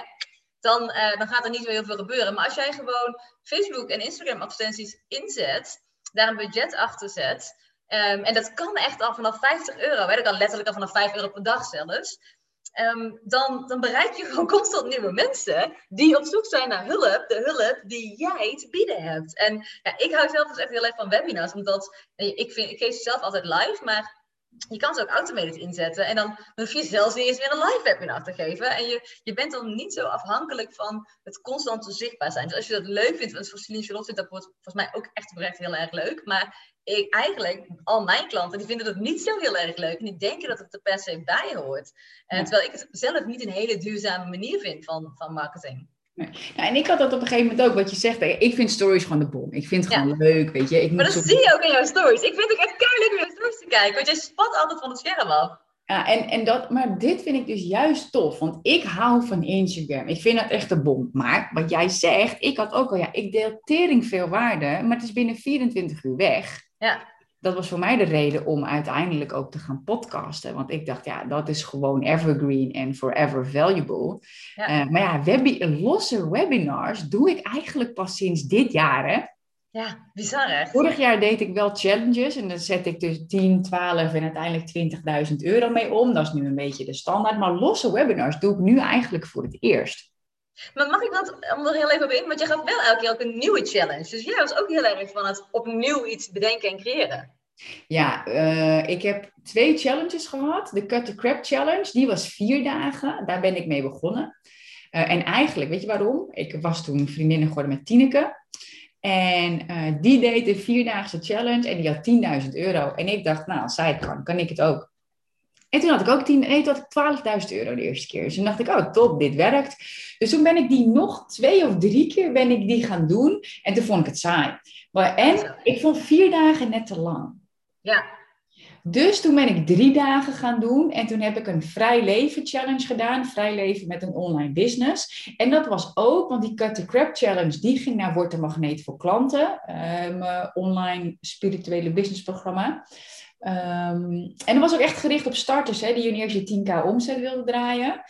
dan, uh, dan gaat er niet zo heel veel gebeuren. Maar als jij gewoon Facebook en Instagram advertenties inzet, daar een budget achter zet, um, en dat kan echt al vanaf 50 euro, hè, dat kan letterlijk al vanaf 5 euro per dag zelfs, um, dan, dan bereik je gewoon constant nieuwe mensen die op zoek zijn naar hulp, de hulp die jij te bieden hebt. En ja, ik hou zelf dus echt heel erg van webinars, omdat ik, vind, ik geef ze zelf altijd live, maar je kan ze ook automated inzetten. En dan, hoef je zelfs niet eens weer een live webinar te geven. En je, je bent dan niet zo afhankelijk van het constante zichtbaar zijn. Dus als je dat leuk vindt, want voor Celine Charlotte vindt dat volgens mij ook echt oprecht heel erg leuk. Maar ik, eigenlijk, al mijn klanten, die vinden dat niet zo heel erg leuk. En die denken dat het er per se bij hoort. En, terwijl ik het zelf niet een hele duurzame manier vind van, van marketing. Nee. en ik had dat op een gegeven moment ook, wat je zegt. Ik vind stories gewoon de bom. Ik vind het gewoon leuk, weet je. Ik maar dat zie je ook in jouw stories. Ik vind het echt keihard om jouw stories te kijken, want jij spat altijd van het scherm af. Ja, en, en dat, maar dit vind ik dus juist tof, want ik hou van Instagram. Ik vind dat echt de bom. Maar wat jij zegt, ik had ook al, ja, ik deel tering veel waarde, maar het is binnen 24 uur weg. Ja dat was voor mij de reden om uiteindelijk ook te gaan podcasten. Want ik dacht, ja, dat is gewoon evergreen en forever valuable. Eh, maar ja, webi losse webinars doe ik eigenlijk pas sinds dit jaar. Hè? Ja, bizar hè? Vorig jaar deed ik wel challenges en dan zet ik dus 10, 12 en uiteindelijk 20.000 euro mee om. Dat is nu een beetje de standaard. Maar losse webinars doe ik nu eigenlijk voor het eerst. Maar mag ik dat, om heel even op in, want je gaat wel elke keer ook een nieuwe challenge. Dus jij was ook heel erg van het opnieuw iets bedenken en creëren. Ja, uh, ik heb twee challenges gehad. De Cut the Crap Challenge, die was vier dagen. Daar ben ik mee begonnen. Uh, en eigenlijk, weet je waarom? Ik was toen vriendinnen geworden met Tineke. En uh, die deed de vierdaagse challenge en die had 10.000 euro. En ik dacht, nou, zij kan, kan ik het ook. En toen had ik ook 10, nee, toen had ik 12.000 euro de eerste keer. Dus toen dacht ik, oh top, dit werkt. Dus toen ben ik die nog twee of drie keer ben ik die gaan doen. En toen vond ik het saai. Maar, en ik vond vier dagen net te lang. Ja. Dus toen ben ik drie dagen gaan doen en toen heb ik een vrij leven challenge gedaan. Vrij leven met een online business. En dat was ook, want die Cut the Crap challenge, die ging naar Word Magneet voor klanten. Mijn online spirituele business programma. Um, en dat was ook echt gericht op starters, hè, die eerst je 10k omzet wilden draaien.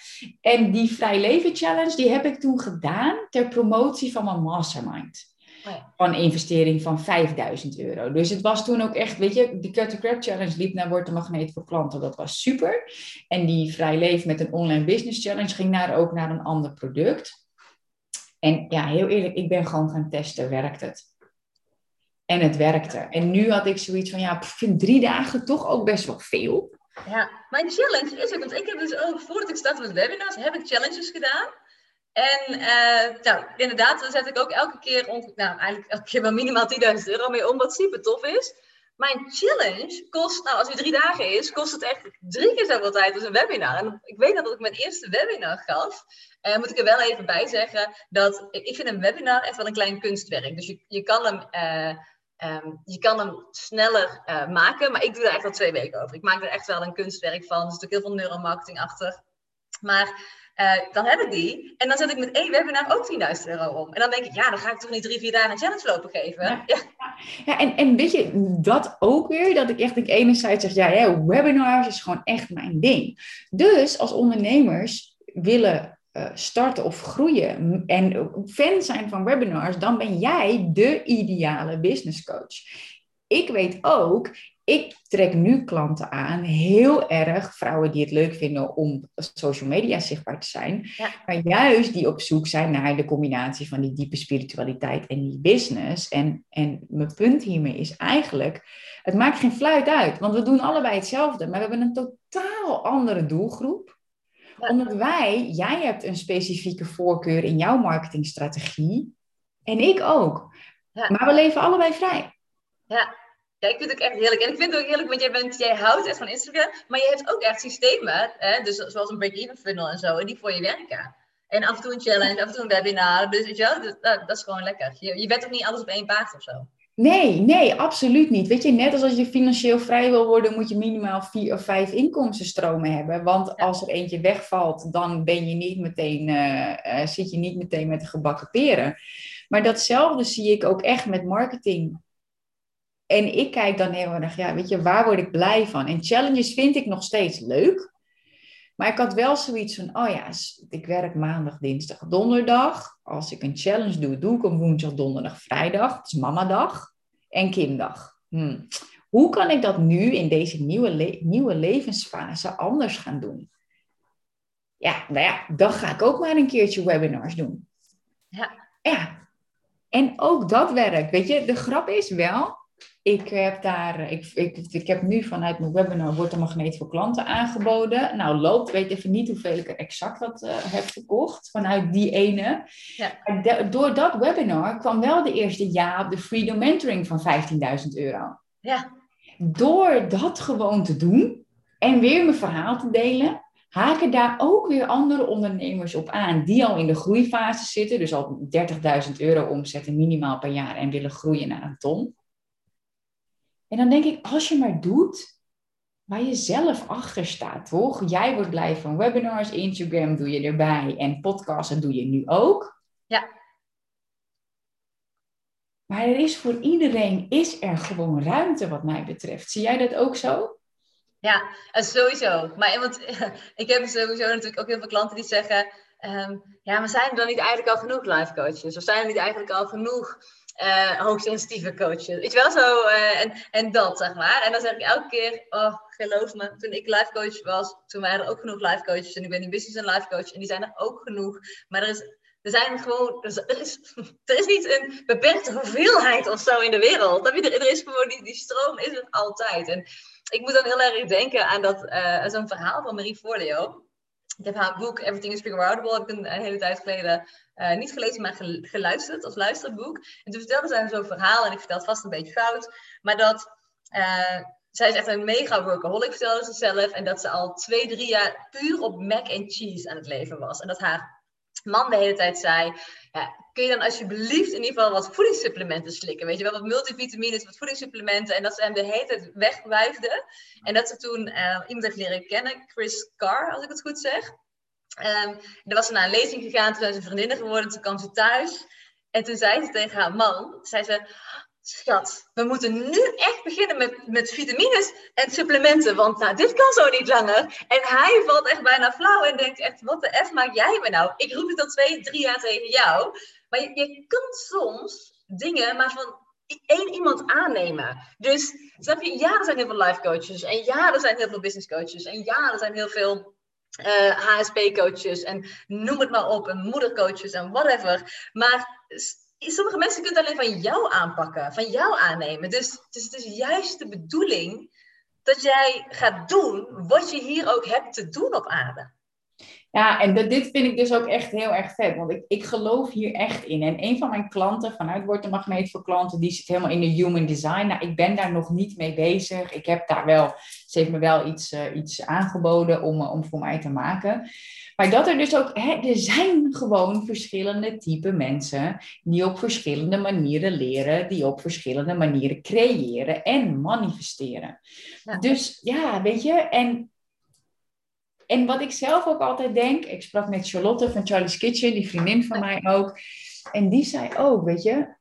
En die vrij leven challenge, die heb ik toen gedaan ter promotie van mijn mastermind. Oh van een investering van 5000 euro. Dus het was toen ook echt, weet je, die Cut to Crap Challenge liep naar Word de Magneet voor klanten. Dat was super. En die Vrij Leven met een online business challenge ging naar, ook naar een ander product. En ja, heel eerlijk, ik ben gewoon gaan testen, werkt het? En het werkte. En nu had ik zoiets van, ja, ik vind drie dagen toch ook best wel veel. Ja, mijn challenge is ook, want ik heb dus ook, voordat ik startte met webinars, heb ik challenges gedaan. En uh, nou, inderdaad, dan zet ik ook elke keer, nou, eigenlijk elke keer wel minimaal 10.000 euro mee om, wat super tof is. Mijn challenge kost, nou, als het drie dagen is, kost het echt drie keer zoveel tijd als een webinar. En ik weet dat ik mijn eerste webinar gaf. En uh, moet ik er wel even bij zeggen dat ik vind een webinar echt wel een klein kunstwerk. Dus je, je kan hem. Uh, Um, je kan hem sneller uh, maken, maar ik doe daar echt al twee weken over. Ik maak er echt wel een kunstwerk van. Er zit ook heel veel neuromarketing achter. Maar uh, dan heb ik die. En dan zet ik met één webinar ook 10.000 euro om. En dan denk ik, ja, dan ga ik toch niet drie, vier dagen een challenge lopen geven. Ja, ja. ja en, en weet je, dat ook weer, dat ik echt denk, enerzijds zeg, ja, ja, webinars is gewoon echt mijn ding. Dus als ondernemers willen starten of groeien en fan zijn van webinars, dan ben jij de ideale business coach. Ik weet ook, ik trek nu klanten aan, heel erg vrouwen die het leuk vinden om social media zichtbaar te zijn, maar juist die op zoek zijn naar de combinatie van die diepe spiritualiteit en die business. En, en mijn punt hiermee is eigenlijk, het maakt geen fluit uit, want we doen allebei hetzelfde, maar we hebben een totaal andere doelgroep. Omdat wij, jij hebt een specifieke voorkeur in jouw marketingstrategie en ik ook. Maar we leven allebei vrij. Ja, ja, ik vind het ook echt heerlijk. En ik vind het ook heerlijk, want jij, bent, jij houdt echt van Instagram, maar je hebt ook echt systemen, hè? Dus, zoals een break-even funnel en zo, en die voor je werken. En af en toe een challenge, af en toe een webinar. Dus weet je wel, dat, dat, is gewoon lekker. Je, je bent ook niet alles op één paard of zo. Nee, nee, absoluut niet. Weet je, net als als je financieel vrij wil worden, moet je minimaal vier of vijf inkomstenstromen hebben. Want als er eentje wegvalt, dan ben je niet meteen, uh, uh, zit je niet meteen met de gebakken peren. Maar datzelfde zie ik ook echt met marketing en ik kijk dan heel erg, ja, weet je, waar word ik blij van? En challenges vind ik nog steeds leuk. Maar ik had wel zoiets van, oh ja, ik werk maandag, dinsdag, donderdag. Als ik een challenge doe, doe ik hem woensdag, donderdag, vrijdag. Het is mamadag en kinddag. Hmm. Hoe kan ik dat nu in deze nieuwe, nieuwe levensfase anders gaan doen? Ja, nou ja, dan ga ik ook maar een keertje webinars doen. Ja. Ja. En ook dat werkt. Weet je, de grap is wel, ik heb daar, ik, ik, ik heb nu vanuit mijn webinar Wordt de Magneet voor Klanten aangeboden. Nou, loopt, weet even niet hoeveel ik er exact dat uh, heb verkocht vanuit die ene. Ja. door dat webinar kwam wel de eerste ja op de Freedom Mentoring van 15.000 euro. Ja. Door dat gewoon te doen en weer mijn verhaal te delen, haken daar ook weer andere ondernemers op aan die al in de groeifase zitten, dus al 30.000 euro omzetten minimaal per jaar en willen groeien naar een ton. En dan denk ik, als je maar doet waar je zelf achter staat, toch? Jij wordt blij van webinars, Instagram doe je erbij en podcasten doe je nu ook. Ja. Maar er is voor iedereen is er gewoon ruimte wat mij betreft. Zie jij dat ook zo? Ja, sowieso. Maar want, ik heb sowieso natuurlijk ook heel veel klanten die zeggen... Um, ja, maar zijn er dan niet eigenlijk al genoeg life coaches? Of zijn er niet eigenlijk al genoeg uh, hoogsensitieve coaches. Weet je wel zo? Uh, en, en dat, zeg maar. En dan zeg ik elke keer, oh, geloof me, toen ik life coach was, toen waren er ook genoeg life coaches. En ik ben nu business en life coach en die zijn er ook genoeg. Maar er is, er zijn gewoon, er is, er is niet een beperkte hoeveelheid of zo in de wereld. Er, er is gewoon, die, die stroom is er altijd. En ik moet dan heel erg denken aan dat, uh, zo'n verhaal van Marie Forleo. Ik heb haar boek Everything is Figure Outable, heb ik een, hele tijd geleden uh, niet gelezen, maar geluisterd als luisterboek. En toen vertelde zij zo'n verhaal, en ik vertel het vast een beetje fout, maar dat uh, zij is echt een mega workaholic, vertelde ze zelf, en dat ze al twee, drie jaar puur op mac and cheese aan het leven was. En dat haar man de hele tijd zei, ja, kun je dan alsjeblieft in ieder geval wat voedingssupplementen slikken? Weet je wel, wat multivitamines, wat voedingssupplementen. En dat ze hem de hele tijd wegwuifde. En dat ze toen uh, iemand heeft leren kennen, Chris Carr, als ik het goed zeg. Um, dan was ze naar een lezing gegaan, toen zijn ze vriendinnen geworden, toen kwam ze thuis. En toen zei ze tegen haar man, zei ze, schat, we moeten nu echt beginnen met, met vitamines en supplementen, want nou, dit kan zo niet langer. En hij valt echt bijna flauw en denkt echt, wat de F maak jij me nou? Ik roep het al twee, drie jaar tegen jou. Maar je, je kan soms dingen maar van één iemand aannemen. Dus, snap je, ja, er zijn heel veel life coaches en ja, er zijn heel veel business coaches en ja, er zijn heel veel HSP-coaches eh, en noem het maar op, en moedercoaches en whatever. Maar sommige mensen kunnen het alleen van jou aanpakken, van jou aannemen. Dus, dus het is juist de bedoeling dat jij gaat doen wat je hier ook hebt te doen op aarde. Ja, en dit vind ik dus ook echt heel erg vet, want ik, ik geloof hier echt in. En een van mijn klanten vanuit Word de Magneet voor Klanten, die zit helemaal in de human design. Nou, ik ben daar nog niet mee bezig. Ik heb daar wel, ze heeft me wel iets, uh, iets aangeboden om, om voor mij te maken. Maar dat er dus ook, hè, er zijn gewoon verschillende type mensen die op verschillende manieren leren, die op verschillende manieren creëren en manifesteren. Dus ja, weet je, en en wat ik zelf ook altijd denk, ik sprak met Charlotte van Charlie's Kitchen, die vriendin van mij ook. En die zei ook, weet je,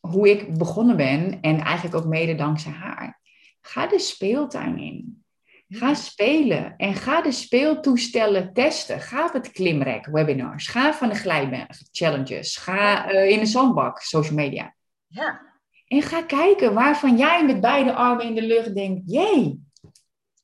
hoe ik begonnen ben en eigenlijk ook mede dankzij haar. Ga de speeltuin in. Ga spelen en ga de speeltoestellen testen. Ga op het klimrek, webinars. Ga van de glijbaan, challenges. Ga uh, in de zandbak, social media. Ja. En ga kijken waarvan jij met beide armen in de lucht denkt, jee.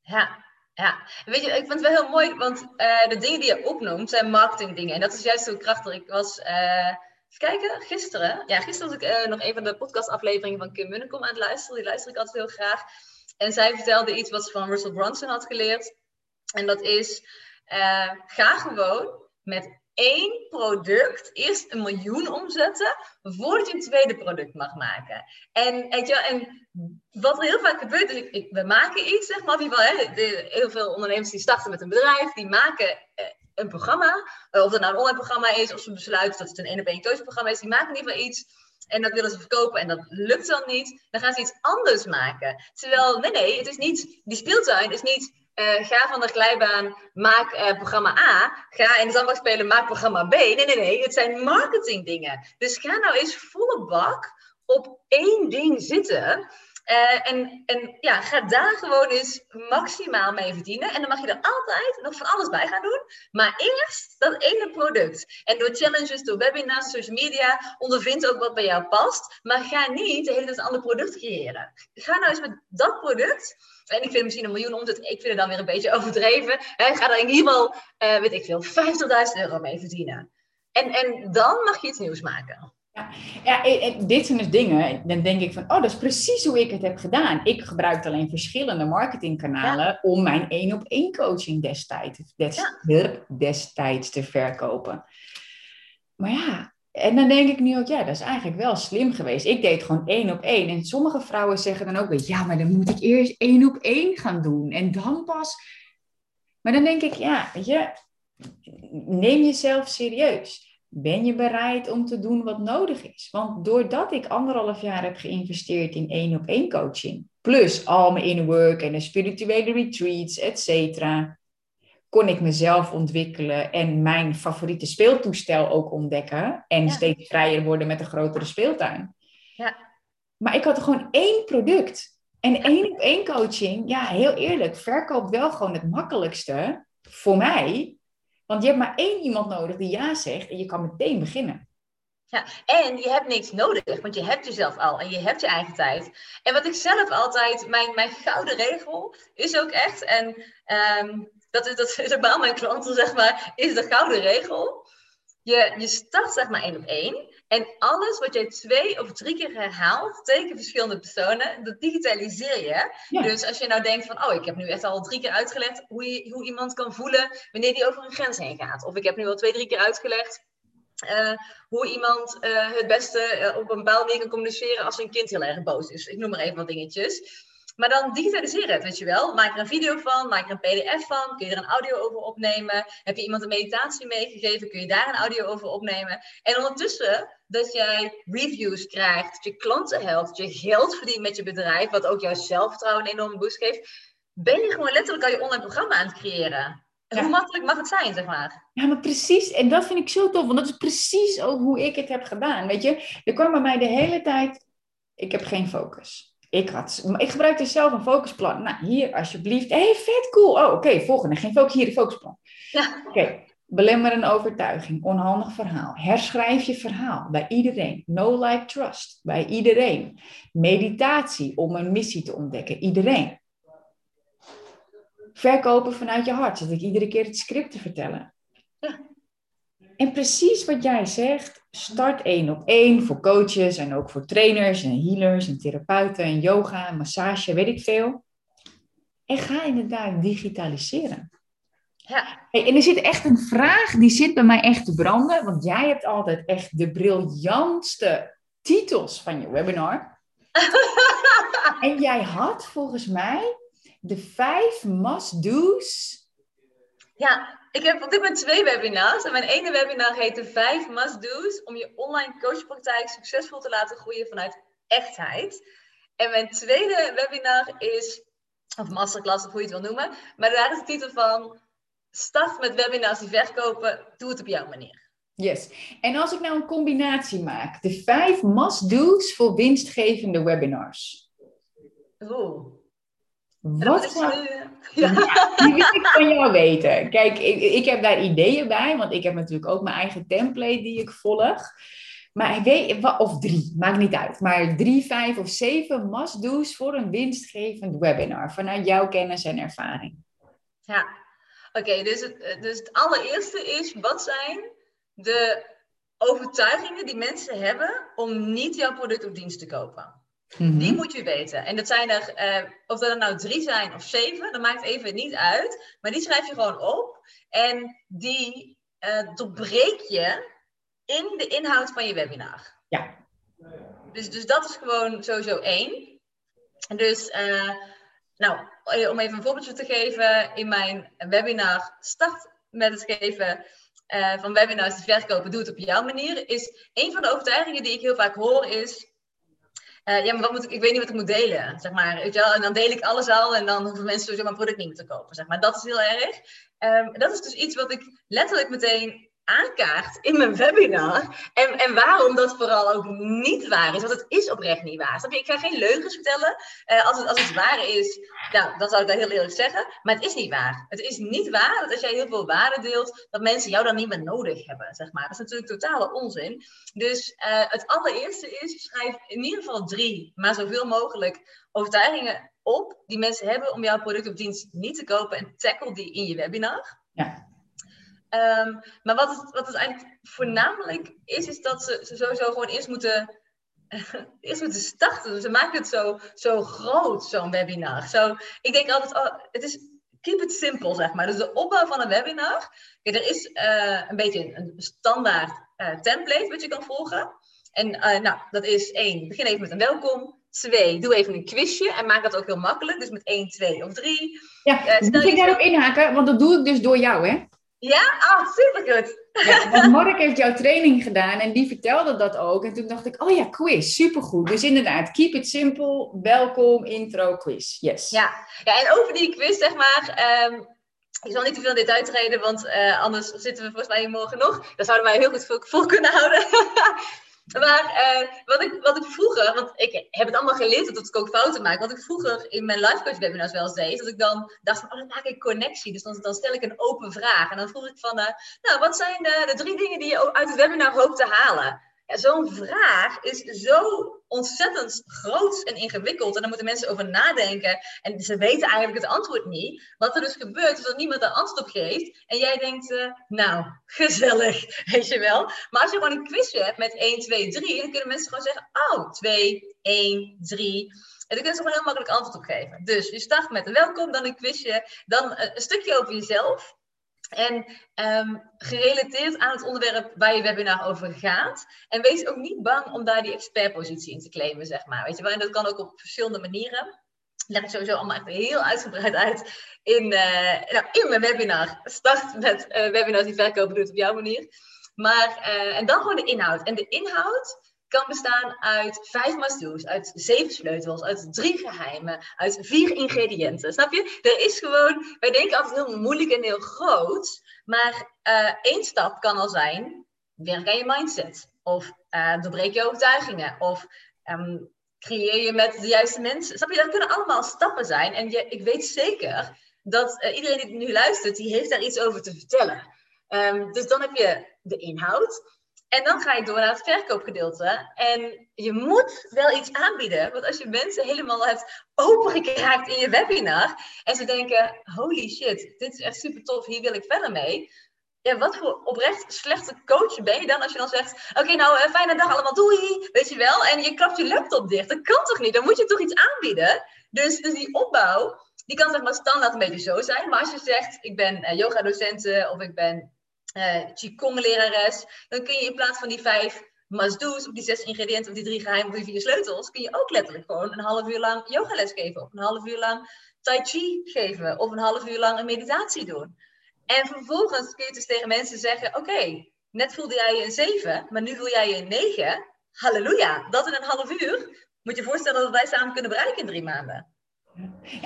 Ja, ja, weet je, ik vind het wel heel mooi, want uh, de dingen die je opnoemt zijn marketingdingen. En dat is juist zo krachtig. Ik was, uh, even kijken, gisteren. Ja, gisteren was ik uh, nog een van de podcastafleveringen van Kim Munnekom aan het luisteren. Die luister ik altijd heel graag. En zij vertelde iets wat ze van Russell Brunson had geleerd. En dat is, ga gewoon met één product eerst een miljoen omzetten voordat je een tweede product mag maken. En, weet je, en wat er heel vaak gebeurt, is we maken iets, zeg maar, hè, heel veel ondernemers die starten met een bedrijf, die maken eh, een programma, eh, of het nou een online programma is, of ze besluiten dat het een één op één coachprogramma is, die maken in ieder geval iets en dat willen ze verkopen en dat lukt dan niet, dan gaan ze iets anders maken. Terwijl, nee, nee, het is niet, die speeltuin is niet uh, ga van de glijbaan, maak uh, programma A. Ga in de zandbak spelen, maak programma B. Nee, nee, nee. Het zijn marketingdingen. Dus ga nou eens volle bak op één ding zitten. Uh, en, en ja, ga daar gewoon eens maximaal mee verdienen. En dan mag je er altijd nog van alles bij gaan doen. Maar eerst dat ene product. En door challenges, door webinars, social media, ondervind ook wat bij jou past. Maar ga niet de hele tijd een ander product creëren. Ga nou eens met dat product. En ik vind misschien een miljoen omzet, ik vind het dan weer een beetje overdreven. Hè, ga daar in ieder geval, uh, weet ik veel, 50.000 euro mee verdienen. En, en dan mag je iets nieuws maken. Ja, ja dit zijn dus dingen, dan denk ik van, oh, dat is precies hoe ik het heb gedaan. Ik gebruikte alleen verschillende marketingkanalen om mijn één op één coaching destijds, destijds te verkopen. Maar ja, en dan denk ik nu ook, ja, dat is eigenlijk wel slim geweest. Ik deed gewoon één op één. En sommige vrouwen zeggen dan ook weer, ja, maar dan moet ik eerst één op één gaan doen. En dan pas. Maar dan denk ik, ja, weet je, neem jezelf serieus ben je bereid om te doen wat nodig is? Want doordat ik anderhalf jaar heb geïnvesteerd in één op één coaching, plus al mijn inner work en de spirituele retreats, et cetera, kon ik mezelf ontwikkelen en mijn favoriete speeltoestel ook ontdekken en steeds vrijer worden met een grotere speeltuin. Ja. Maar ik had gewoon één product. En één op één coaching, ja, heel eerlijk, verkoopt wel gewoon het makkelijkste voor mij want je hebt maar één iemand nodig die ja zegt en je kan meteen beginnen. Ja, en je hebt niks nodig, want je hebt jezelf al en je hebt je eigen tijd. En wat ik zelf altijd, mijn, mijn gouden regel is ook echt, en um, dat, is, dat is mijn klanten, zeg maar, is de gouden regel. Je, je start zeg maar één op één. En alles wat jij twee of drie keer herhaalt tegen verschillende personen, dat digitaliseer je. Dus als je nou denkt van, oh, ik heb nu echt al drie keer uitgelegd hoe, je, hoe iemand kan voelen wanneer die over een grens heen gaat. Of ik heb nu al twee, drie keer uitgelegd uh, hoe iemand uh, het beste uh, op een bepaalde manier kan communiceren als een kind heel erg boos is. Ik noem maar even wat dingetjes. Maar dan digitaliseer het, weet je wel. Maak er een video van, maak er een pdf van, kun je er een audio over opnemen. Heb je iemand een meditatie meegegeven, kun je daar een audio over opnemen. En ondertussen dat jij reviews krijgt, dat je klanten helpt, dat je geld verdient met je bedrijf, wat ook jouw zelfvertrouwen een enorme boost geeft, ben je gewoon letterlijk al je online programma aan het creëren. Hoe makkelijk mag het zijn, zeg maar? Ja, maar precies. En dat vind ik zo tof, want dat is precies ook hoe ik het heb gedaan. Weet je, er kwam bij mij de hele tijd, ik heb geen focus. Ik, had, ik gebruikte zelf een focusplan. Nou, hier alsjeblieft. Hé, hey, vet cool. Oh, oké, volgende. Geen focus, hier de focusplan. Ja. Oké, okay. een overtuiging. Onhandig verhaal. Herschrijf je verhaal bij iedereen. No like trust bij iedereen. Meditatie om een missie te ontdekken. Iedereen. Verkopen vanuit je hart, zodat ik iedere keer het script te vertellen. Ja. En precies wat jij zegt, start één op één voor coaches en ook voor trainers en healers en therapeuten en yoga en massage, weet ik veel. En ga inderdaad digitaliseren. Ja. Hey, en er zit echt een vraag, die zit bij mij echt te branden, want jij hebt altijd echt de briljantste titels van je webinar. en jij had volgens mij de vijf must-do's. Ja, ik heb op dit moment twee webinars. En mijn ene webinar heet de vijf must-do's om je online coachpraktijk succesvol te laten groeien vanuit echtheid. En mijn tweede webinar is, of masterclass of hoe je het wil noemen, maar daar is de titel van Start met webinars die verkopen, doe het op jouw manier. Yes. En als ik nou een combinatie maak, de vijf must-do's voor winstgevende webinars. Oeh. Wat zou... Ja. die wil ik van jou weten. Kijk, ik, ik heb daar ideeën bij, want ik heb natuurlijk ook mijn eigen template die ik volg. Maar ik weet, of drie, maakt niet uit. Maar drie, vijf of zeven must-do's voor een winstgevend webinar. Vanuit jouw kennis en ervaring. Ja, oké. dus, het, dus het allereerste is, wat zijn de overtuigingen die mensen hebben om niet jouw product of dienst te kopen? Mhm. Die moet je weten. En dat zijn er, uh, of er nou drie zijn of zeven, dat maakt even niet uit. Maar die schrijf je gewoon op. En die uh, doorbreek je in de inhoud van je webinar. Ja. Dus, dus dat is gewoon sowieso één. Dus, uh, nou, om even een voorbeeldje te geven. In mijn webinar Start met het geven van webinars die verkopen, doe het op jouw manier. Is een van de overtuigingen die ik heel vaak hoor is uh, ja, maar wat moet ik, ik weet niet wat ik moet delen, zeg maar. Weet je wel? En dan deel ik alles al en dan hoeven mensen sowieso mijn product niet meer te kopen, zeg maar. Dat is heel erg. Um, dat is dus iets wat ik letterlijk meteen aankaart in mijn webinar. En, en waarom dat vooral ook niet waar is. Want het is oprecht niet waar. Ik ga geen leugens vertellen. Uh, als, het, als het waar is, nou, dan zou ik dat heel eerlijk zeggen. Maar het is niet waar. Het is niet waar dat als jij heel veel waarde deelt, dat mensen jou dan niet meer nodig hebben. Zeg maar. Dat is natuurlijk totale onzin. Dus uh, het allereerste is, schrijf in ieder geval drie, maar zoveel mogelijk overtuigingen op die mensen hebben om jouw product of dienst niet te kopen en tackle die in je webinar. Ja. Um, maar wat het, wat het eigenlijk voornamelijk is, is dat ze, ze sowieso gewoon eerst moeten, eerst moeten starten. Ze maken het zo, zo groot, zo'n webinar. Zo, ik denk altijd, oh, het is keep it simple, zeg maar. Dus de opbouw van een webinar. Kijk, er is uh, een beetje een standaard uh, template wat je kan volgen. En uh, nou, dat is één, begin even met een welkom. Twee, doe even een quizje en maak dat ook heel makkelijk. Dus met één, twee of drie. Ja, uh, moet ik daarop inhaken? Want dat doe ik dus door jou, hè? Ja? Ah, oh, supergoed. Ja, want Mark heeft jouw training gedaan en die vertelde dat ook. En toen dacht ik, oh ja, quiz, supergoed. Dus inderdaad, keep it simple, welkom, intro, quiz. Yes. Ja, ja en over die quiz, zeg maar... Um, ik zal niet te veel in detail treden, want uh, anders zitten we volgens mij hier morgen nog. Daar zouden wij heel goed vol, vol kunnen houden. Maar uh, wat, ik, wat ik vroeger, want ik heb het allemaal geleerd dat ik ook fouten maak. Wat ik vroeger in mijn life coach webinars wel eens deed, dat ik dan dacht van, oh dan maak ik connectie. Dus dan, stel ik een open vraag. En dan vroeg ik van, uh, nou wat zijn de, de drie dingen die je uit het webinar hoopt te halen? Zo'n vraag is zo ontzettend groot en ingewikkeld. En daar moeten mensen over nadenken. En ze weten eigenlijk het antwoord niet. Wat er dus gebeurt, is dat niemand er antwoord op geeft. En jij denkt, uh, nou, gezellig, weet je wel. Maar als je gewoon een quiz hebt met 1, 2, 3, dan kunnen mensen gewoon zeggen, oh, 2, 1, 3. En dan kunnen ze gewoon heel makkelijk antwoord op geven. Dus je start met een welkom, dan een quizje, dan een stukje over jezelf. En um, gerelateerd aan het onderwerp waar je webinar over gaat. En wees ook niet bang om daar die expertpositie in te claimen, zeg maar. Weet je wel? Dat kan ook op verschillende manieren. leg ik sowieso allemaal heel uitgebreid uit in, uh, nou, in mijn webinar. Start met uh, webinars die verkopen doet op jouw manier. Maar, uh, en dan gewoon de inhoud. En de inhoud kan bestaan uit vijf must-do's, uit zeven sleutels, uit drie geheimen, uit vier ingrediënten. Snap je? Er is gewoon, wij denken altijd heel moeilijk en heel groot, maar uh, één stap kan al zijn, werk aan je mindset. Of uh, doorbreek je overtuigingen. Of um, creëer je met de juiste mensen. Snap je? Dat kunnen allemaal stappen zijn. En je, ik weet zeker dat uh, iedereen die nu luistert, die heeft daar iets over te vertellen. Um, dus dan heb je de inhoud. En dan ga je door naar het verkoopgedeelte. En je moet wel iets aanbieden. Want als je mensen helemaal hebt opengekraakt in je webinar. En ze denken, holy shit, dit is echt super tof, hier wil ik verder mee. Ja, wat voor oprecht slechte coach ben je dan als je dan zegt... Oké, nou, uh, fijne dag allemaal, doei! Weet je wel? En je klapt je laptop dicht. Dat kan toch niet? Dan moet je toch iets aanbieden? Dus, dus die opbouw, die kan zeg maar standaard een beetje zo zijn. Maar als je zegt, ik ben uh, yoga-docent of ik ben Qigong-lerares, dan kun je in plaats van die vijf must-do's, of die zes ingrediënten, of die drie geheimen, of die vier sleutels, kun je ook letterlijk gewoon een half uur lang yogales geven, of een half uur lang tai chi geven, of een half uur lang een meditatie doen. En vervolgens kun je dus tegen mensen zeggen, oké, net voelde jij je een zeven, maar nu voel jij je een negen. Halleluja, dat in een half uur. Moet je voorstellen dat wij samen kunnen bereiken in drie maanden.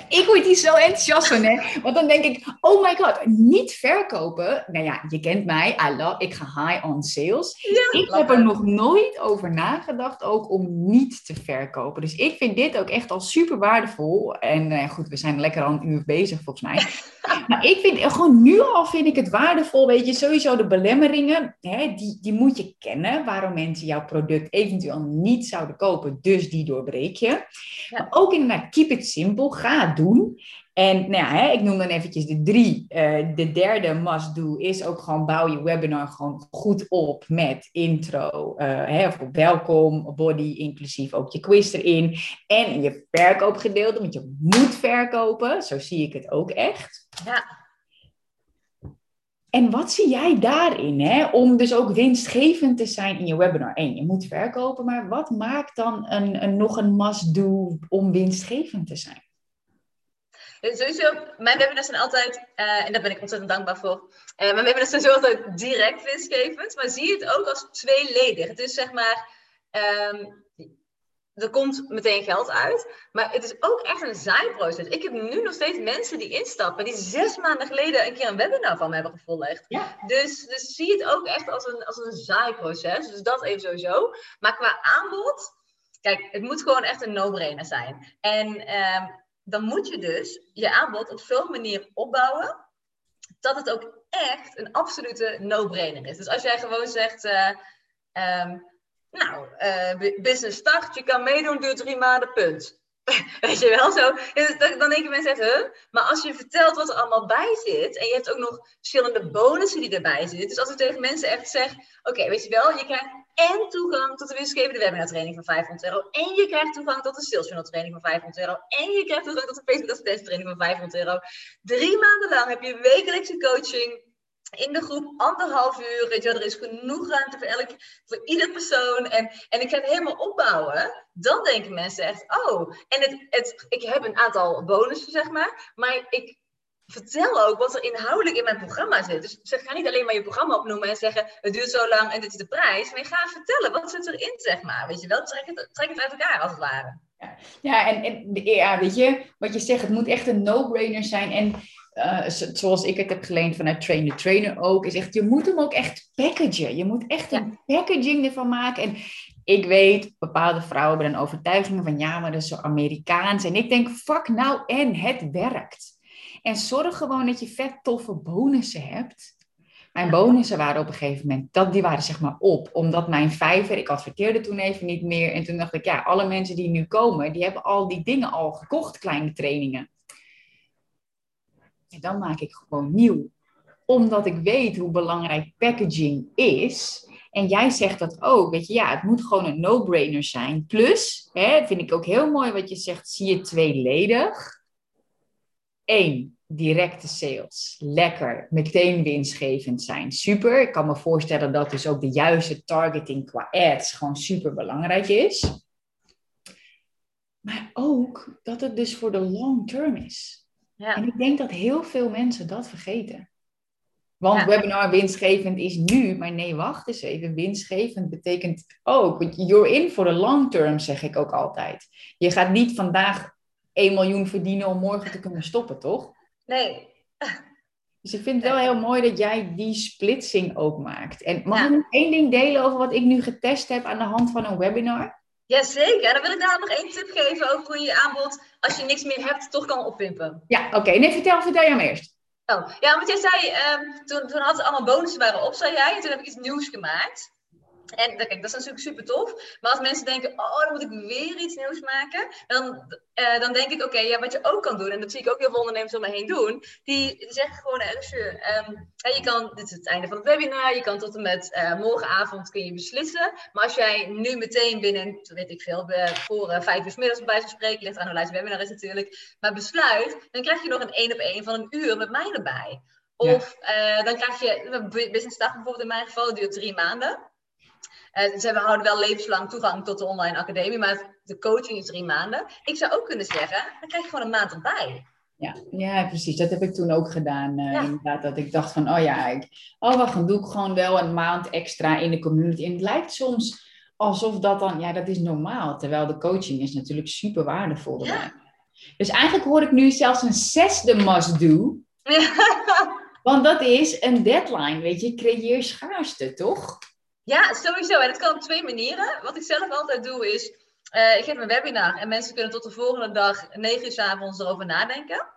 Ik word hier zo enthousiast van, hè? Want dan denk ik, oh my god, niet verkopen. Nou ja, je kent mij, I love, ik ga high on sales. ik heb er nog nooit over nagedacht ook om niet te verkopen. Dus ik vind dit ook echt al super waardevol. En uh, goed, we zijn lekker al een uur bezig volgens mij. maar ik vind, gewoon nu al vind ik het waardevol, weet je, sowieso de belemmeringen, hè, die, die moet je kennen. Waarom mensen jouw product eventueel niet zouden kopen, dus die doorbreek je. Ja. Maar ook inderdaad, keep it simple ga het doen. En nou ja, hè, ik noem dan eventjes de drie. Uh, de derde must do is ook gewoon bouw je webinar gewoon goed op met intro, uh, hè, of welkom, body, inclusief ook je quiz erin. En je verkoopgedeelte, want je moet verkopen. Zo zie ik het ook echt. Ja. En wat zie jij daarin, hè? om dus ook winstgevend te zijn in je webinar? Eén, je moet verkopen, maar wat maakt dan een, een nog een must-do om winstgevend te zijn? Sowieso, mijn webinars zijn altijd, uh, en daar ben ik ontzettend dankbaar voor, uh, mijn webinars zijn sowieso altijd direct winstgevend, maar zie het ook als tweeledig. Het is zeg maar, um, er komt meteen geld uit. Maar het is ook echt een zaaiproces. Ik heb nu nog steeds mensen die instappen, die zes maanden geleden een keer een webinar van me hebben gevolgd. Ja. Dus, dus zie het ook echt als een, als een zaaiproces. Dus dat even sowieso. Maar qua aanbod, kijk, het moet gewoon echt een no-brainer zijn. En ehm, dan moet je dus je aanbod op zo'n manier opbouwen dat het ook echt een absolute no-brainer is. Dus als jij gewoon zegt. eh, ehm, nou, eh, business start, je kan meedoen, duurt drie maanden, punt. Weet je wel zo? Dan dan denken mensen huh? Maar als je vertelt wat er allemaal bij zit, en je hebt ook nog verschillende bonussen die erbij zitten. Dus als ik tegen mensen echt zeg, oké, weet je wel, je krijgt en toegang tot de winstgevende webinar training van 500 euro. En je krijgt toegang tot de sales funnel training van 500 euro. En je krijgt toegang tot de Facebook advertentie training van 500 euro. Drie maanden lang heb je wekelijkse coaching in de groep anderhalf uur. Je, er is genoeg ruimte voor, elk, voor ieder persoon. En, en ik ga het helemaal opbouwen. Dan denken mensen echt, oh. En het, het, ik heb een aantal bonussen, zeg maar. Maar ik vertel ook wat er inhoudelijk in mijn programma zit. Dus zeg, ga niet alleen maar je programma opnoemen en zeggen, het duurt zo lang en dit is de prijs. Maar ga vertellen, wat zit erin, zeg maar. Weet je wel, trek het, trek het uit elkaar, als het ware. Ja, en, en ja, weet je, wat je zegt, het moet echt een no-brainer zijn. En uh, zoals ik het heb geleend vanuit Train the Trainer ook, is echt, je moet hem ook echt packagen. Je moet echt een packaging ervan maken. En ik weet, bepaalde vrouwen hebben een overtuiging van, ja, maar dat is zo Amerikaans. En ik denk, fuck nou en, het werkt. En zorg gewoon dat je vet toffe bonussen hebt. Mijn bonussen waren op een gegeven moment, dat, die waren zeg maar op. Omdat mijn vijver, ik adverteerde toen even niet meer. En toen dacht ik, ja, alle mensen die nu komen, die hebben al die dingen al gekocht, kleine trainingen. En dan maak ik gewoon nieuw. Omdat ik weet hoe belangrijk packaging is. En jij zegt dat ook, weet je, ja, het moet gewoon een no-brainer zijn. Plus, hè, vind ik ook heel mooi wat je zegt, zie je tweeledig. Eén, directe sales. Lekker, meteen winstgevend zijn. Super. Ik kan me voorstellen dat dus ook de juiste targeting qua ads gewoon super belangrijk is. Maar ook dat het dus voor de long term is. Ja. En ik denk dat heel veel mensen dat vergeten. Want ja. webinar winstgevend is nu, maar nee, wacht eens even. Winstgevend betekent ook, you're in for the long term, zeg ik ook altijd. Je gaat niet vandaag 1 miljoen verdienen om morgen te kunnen stoppen, toch? Nee. Dus ik vind het wel heel mooi dat jij die splitsing ook maakt. En mag ik nog één ding delen over wat ik nu getest heb aan de hand van een webinar? Jazeker. Dan wil ik daar nog één tip geven over hoe je je aanbod, als je niks meer hebt, toch kan oppimpen. Ja, oké. Okay. Nee, vertel, vertel jij hem eerst. Oh, ja, want jij zei, um, toen, toen hadden allemaal bonussen waren op, zei jij. En toen heb ik iets nieuws gemaakt. En kijk, dat is natuurlijk super tof. Maar als mensen denken, oh, dan moet ik weer iets nieuws maken. Dan, uh, dan denk ik, oké, ja, wat je ook kan doen. En dat zie ik ook heel veel ondernemers om me heen doen. Die zeggen gewoon ergens, um, je kan, dit is het einde van het webinar. Je kan tot en met uh, morgenavond kun je beslissen. Maar als jij nu meteen binnen, weet ik veel, voor vijf uur s middags bij zo'n spreken, ligt aan hoe lijst webinar is natuurlijk. Maar besluit, dan krijg je nog een één op één van een uur met mij erbij. Of ja. dan krijg je, business start bijvoorbeeld in mijn geval, dat duurt drie maanden. Uh, ze houden wel levenslang toegang tot de online academie, maar de coaching is drie maanden. Ik zou ook kunnen zeggen, dan krijg je gewoon een maand erbij. Ja, ja, precies. Dat heb ik toen ook gedaan. Uh, ja. Inderdaad, dat ik dacht van, oh ja, ik, oh wacht, dan doe ik gewoon wel een maand extra in de community. En het lijkt soms alsof dat dan, ja, dat is normaal. Terwijl de coaching is natuurlijk super waardevol. Ja. Dus eigenlijk hoor ik nu zelfs een zesde must-do. Ja. Want dat is een deadline, weet je. Creëer schaarste, toch? Ja, sowieso. En dat kan op twee manieren. Wat ik zelf altijd doe is, uh, ik geef een webinar en mensen kunnen tot de volgende dag, 9 uur s avonds, erover nadenken.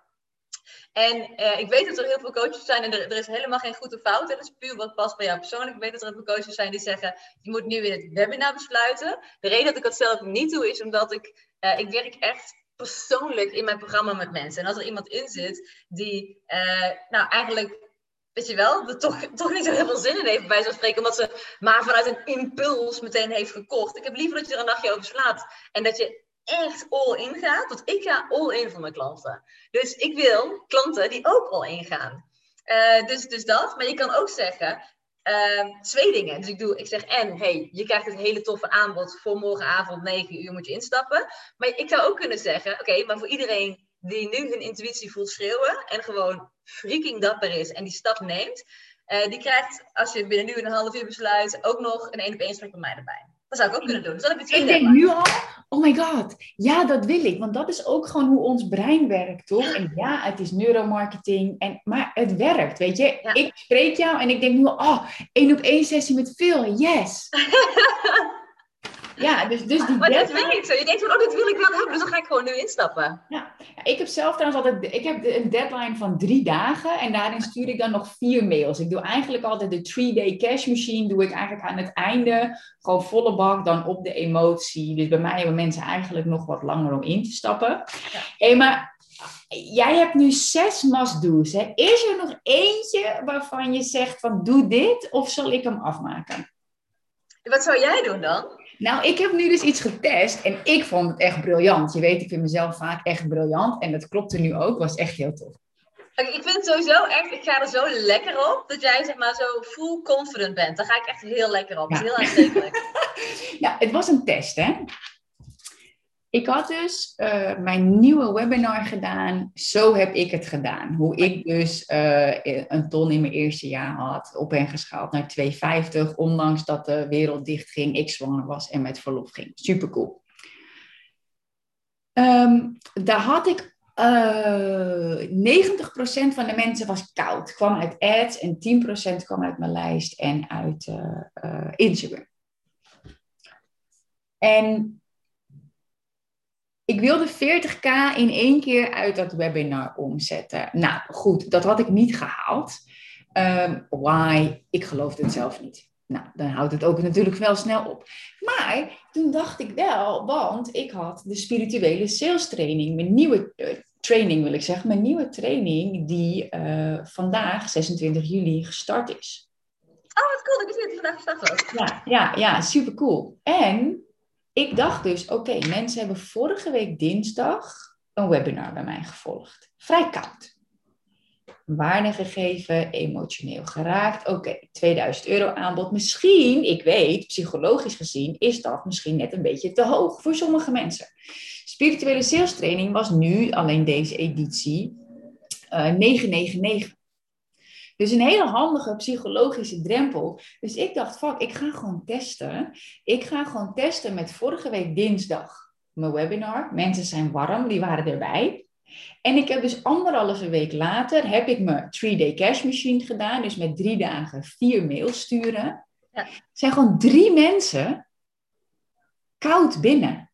En uh, ik weet dat er heel veel coaches zijn en er, is helemaal geen goed of fout. Het is puur wat past bij jou persoonlijk. Ik weet dat er heel veel coaches zijn die zeggen, je moet nu in het webinar besluiten. De reden dat ik dat zelf niet doe is omdat ik, uh, ik werk echt persoonlijk in mijn programma met mensen. En als er iemand in zit die nou eigenlijk weet je wel, er toch, toch niet zo heel veel zin in heeft bij zo'n spreken, omdat ze maar vanuit een impuls meteen heeft gekocht. Ik heb liever dat je er een nachtje over slaat en dat je echt all in gaat, want ik ga all in voor mijn klanten. Dus ik wil klanten die ook all in gaan. Uh, dus, dus dat, maar je kan ook zeggen, uh, twee dingen. Dus ik, doe, ik zeg en, hey, je krijgt het hele toffe aanbod voor morgenavond 9 uur moet je instappen. Maar ik zou ook kunnen zeggen, oké, maar voor iedereen die nu hun intuïtie voelt schreeuwen en gewoon freaking dapper is en die stap neemt, uh, die krijgt, als je binnen nu een half uur besluit, ook nog een één op één gesprek met mij erbij. Dat zou ik ook kunnen doen. Dus dan heb je twee Ik denk nu al, oh my god, ja, dat wil ik. Want dat is ook gewoon hoe ons brein werkt, toch? En ja, het is neuromarketing, en, maar het werkt, weet je. Ja. Ik spreek jou en ik denk nu, oh, één op één sessie met Phil, yes. ja, dus, dus die Maar dat werkt zo. Je denkt van, oh, dit wil ik wel hebben, dus dan ga ik gewoon nu instappen. Ja, ik heb zelf trouwens altijd, ik heb een deadline van drie dagen en daarin stuur ik dan nog vier mails. Ik doe eigenlijk altijd de three-day cash machine, doe ik eigenlijk aan het einde gewoon volle bak dan op de emotie. Dus bij mij hebben mensen eigenlijk nog wat langer om in te stappen. Ja. Hé, maar jij hebt nu zes must-do's. Hè? Is er nog eentje waarvan je zegt van doe dit of zal ik hem afmaken? Wat zou jij doen dan? Nou, ik heb nu dus iets getest en ik vond het echt briljant. Je weet, ik vind mezelf vaak echt briljant en dat klopte nu ook, was echt heel tof. Ik vind het sowieso echt, ik ga er zo lekker op, dat jij zeg maar zo full confident bent. Daar ga ik echt heel lekker op. Dat is Ja. heel aanstekelijk. Ja, het was een test, hè. Ik had dus eh, mijn nieuwe webinar gedaan. Zo heb ik het gedaan. Hoe ik dus eh, een ton in mijn eerste jaar had. Op ben geschaald naar 2,50. Ondanks dat de wereld dicht ging. Ik zwanger was en met verlof ging. Super cool. Ehm, daar had ik... eh 90% van de mensen was koud. Kwam uit ads en 10% kwam uit mijn lijst en uit eh, eh, Instagram. En ik wilde 40k in één keer uit dat webinar omzetten. Nou goed, dat had ik niet gehaald. Ehm, why? Ik geloofde het zelf niet. Nou, dan houdt het ook natuurlijk wel snel op. Maar toen dacht ik wel, want ik had de spirituele sales training, mijn nieuwe eh, training wil ik zeggen, mijn nieuwe training die eh, vandaag, 26 juli, gestart is. Oh, wat cool. Ik dat het vandaag gestart was. Ja, ja, ja, super cool. En ik dacht dus, oké, mensen hebben vorige week dinsdag een webinar bij mij gevolgd. Vrij koud. Waarde gegeven, emotioneel geraakt. Oké, 2000 euro aanbod. Misschien, ik weet, psychologisch gezien, is dat misschien net een beetje te hoog voor sommige mensen. Spirituele sales training was nu, alleen deze editie, eh 999. Dus een hele handige psychologische drempel. Dus ik dacht, fuck, ik ga gewoon testen. Ik ga gewoon testen met vorige week dinsdag mijn webinar. Mensen zijn warm, die waren erbij. En ik heb dus anderhalve week later, heb ik mijn 3-day cash machine gedaan. Dus met drie dagen vier mails sturen. Ja. Er zijn gewoon drie mensen koud binnen.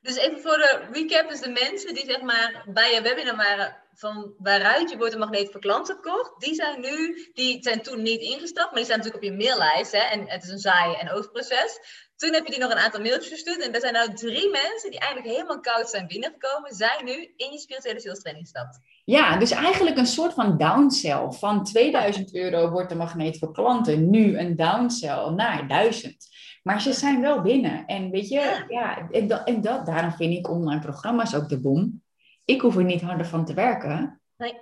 Dus even voor de recap, dus de mensen die zeg maar bij je webinar waren, van waaruit je wordt een magneet voor klanten kocht, die zijn nu, die zijn toen niet ingestapt, maar die staan natuurlijk op je maillijst hè, en het is een saai en oogproces. Toen heb je die nog een aantal mailtjes gestuurd en er zijn nou drie mensen die eigenlijk helemaal koud zijn binnengekomen, zijn nu in je spirituele sales training gestapt. Ja, dus eigenlijk een soort van downsell. Van 2000 euro wordt de magneet voor klanten nu een downsell naar 1000. Maar ze zijn wel binnen. En weet je, ja, en, dat, en dat, daarom vind ik online programma's ook de boom. Ik hoef er niet harder van te werken. Nee.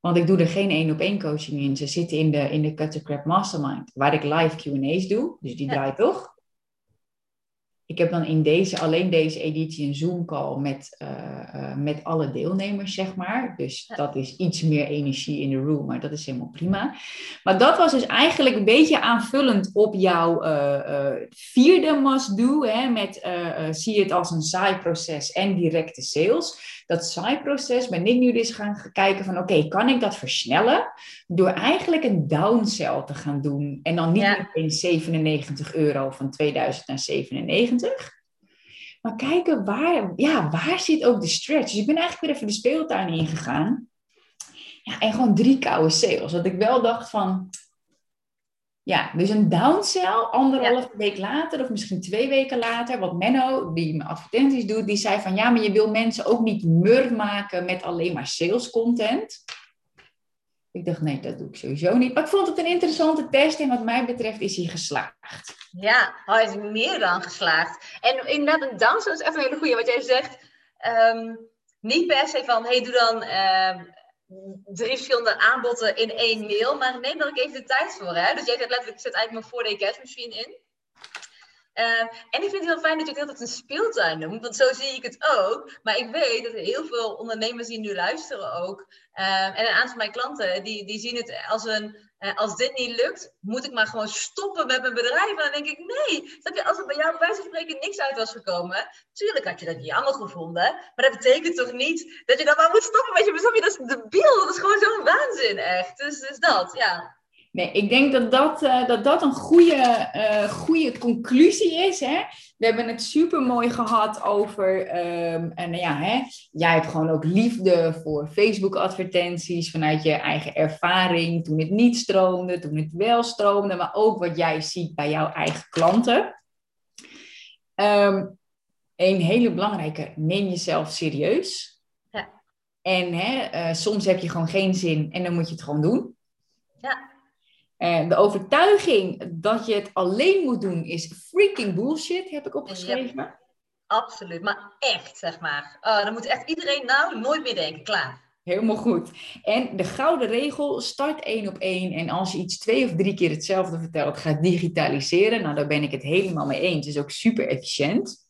Want ik doe er geen één op één coaching in. Ze zitten in de, in de Cut the Crap Mastermind, waar ik live Q&A's doe. Dus die Ja. draait toch? Ik heb dan in deze, alleen deze editie een Zoom-call met, eh, eh, met alle deelnemers, zeg maar. Dus Ja. dat is iets meer energie in de room, maar dat is helemaal prima. Maar dat was dus eigenlijk een beetje aanvullend op jouw eh, vierde must-do. Hè, met zie het als een saai proces en directe sales. Dat saai proces ben ik nu dus gaan kijken van oké, kan ik dat versnellen? Door eigenlijk een downsell te gaan doen. En dan niet Ja. meteen 97 euro van 2000 naar 97. Maar kijken waar, ja, waar zit ook de stretch. Dus ik ben eigenlijk weer even de speeltuin ingegaan. Ja, en gewoon drie koude sales. Dat ik wel dacht van... Ja, dus een downsell, anderhalve week later of misschien twee weken later. Wat Menno, die mijn advertenties doet, die zei van... Ja, maar je wil mensen ook niet mur maken met alleen maar sales content. Ik dacht, nee, dat doe ik sowieso niet. Maar ik vond het een interessante test en wat mij betreft is hij geslaagd. Ja, hij is meer dan geslaagd. En inderdaad, een dans is even een hele goede. Wat jij zegt, ehm, niet per se van, hey, doe dan ehm, drie verschillende aanboden in één mail, maar neem er ook even de tijd voor. Hè? Dus jij zegt letterlijk, ik zet eigenlijk mijn 4-day cash machine in. Ehm, en ik vind het heel fijn dat je het heel tijd een speeltuin noemt, want zo zie ik het ook. Maar ik weet dat heel veel ondernemers die nu luisteren ook, ehm, en een aantal van mijn klanten, die, die zien het als een als dit niet lukt, moet ik maar gewoon stoppen met mijn bedrijf. En dan denk ik, nee, snap je, als er bij jou bij wijze van spreken niks uit was gekomen, tuurlijk had je dat jammer gevonden, maar dat betekent toch niet dat je dan maar moet stoppen, weet je, je, dat is debiel, dat is gewoon zo'n waanzin, echt. Dus, dus dat, ja. Nee, ik denk dat dat, uh, dat, dat een goede, uh, goede conclusie is. Hè? We hebben het super mooi gehad over. Um, en ja, hè, jij hebt gewoon ook liefde voor Facebook-advertenties vanuit je eigen ervaring. Toen het niet stroomde, toen het wel stroomde, maar ook wat jij ziet bij jouw eigen klanten. Um, een hele belangrijke, neem jezelf serieus. Ja. En hè, uh, soms heb je gewoon geen zin en dan moet je het gewoon doen. Ja. En de overtuiging dat je het alleen moet doen is freaking bullshit, heb ik opgeschreven. Ja, absoluut, maar echt, zeg maar. Uh, dan moet echt iedereen nou nooit meer denken, klaar. Helemaal goed. En de gouden regel, start één op één. En als je iets twee of drie keer hetzelfde vertelt, gaat digitaliseren. Nou, daar ben ik het helemaal mee eens. Het is ook super efficiënt.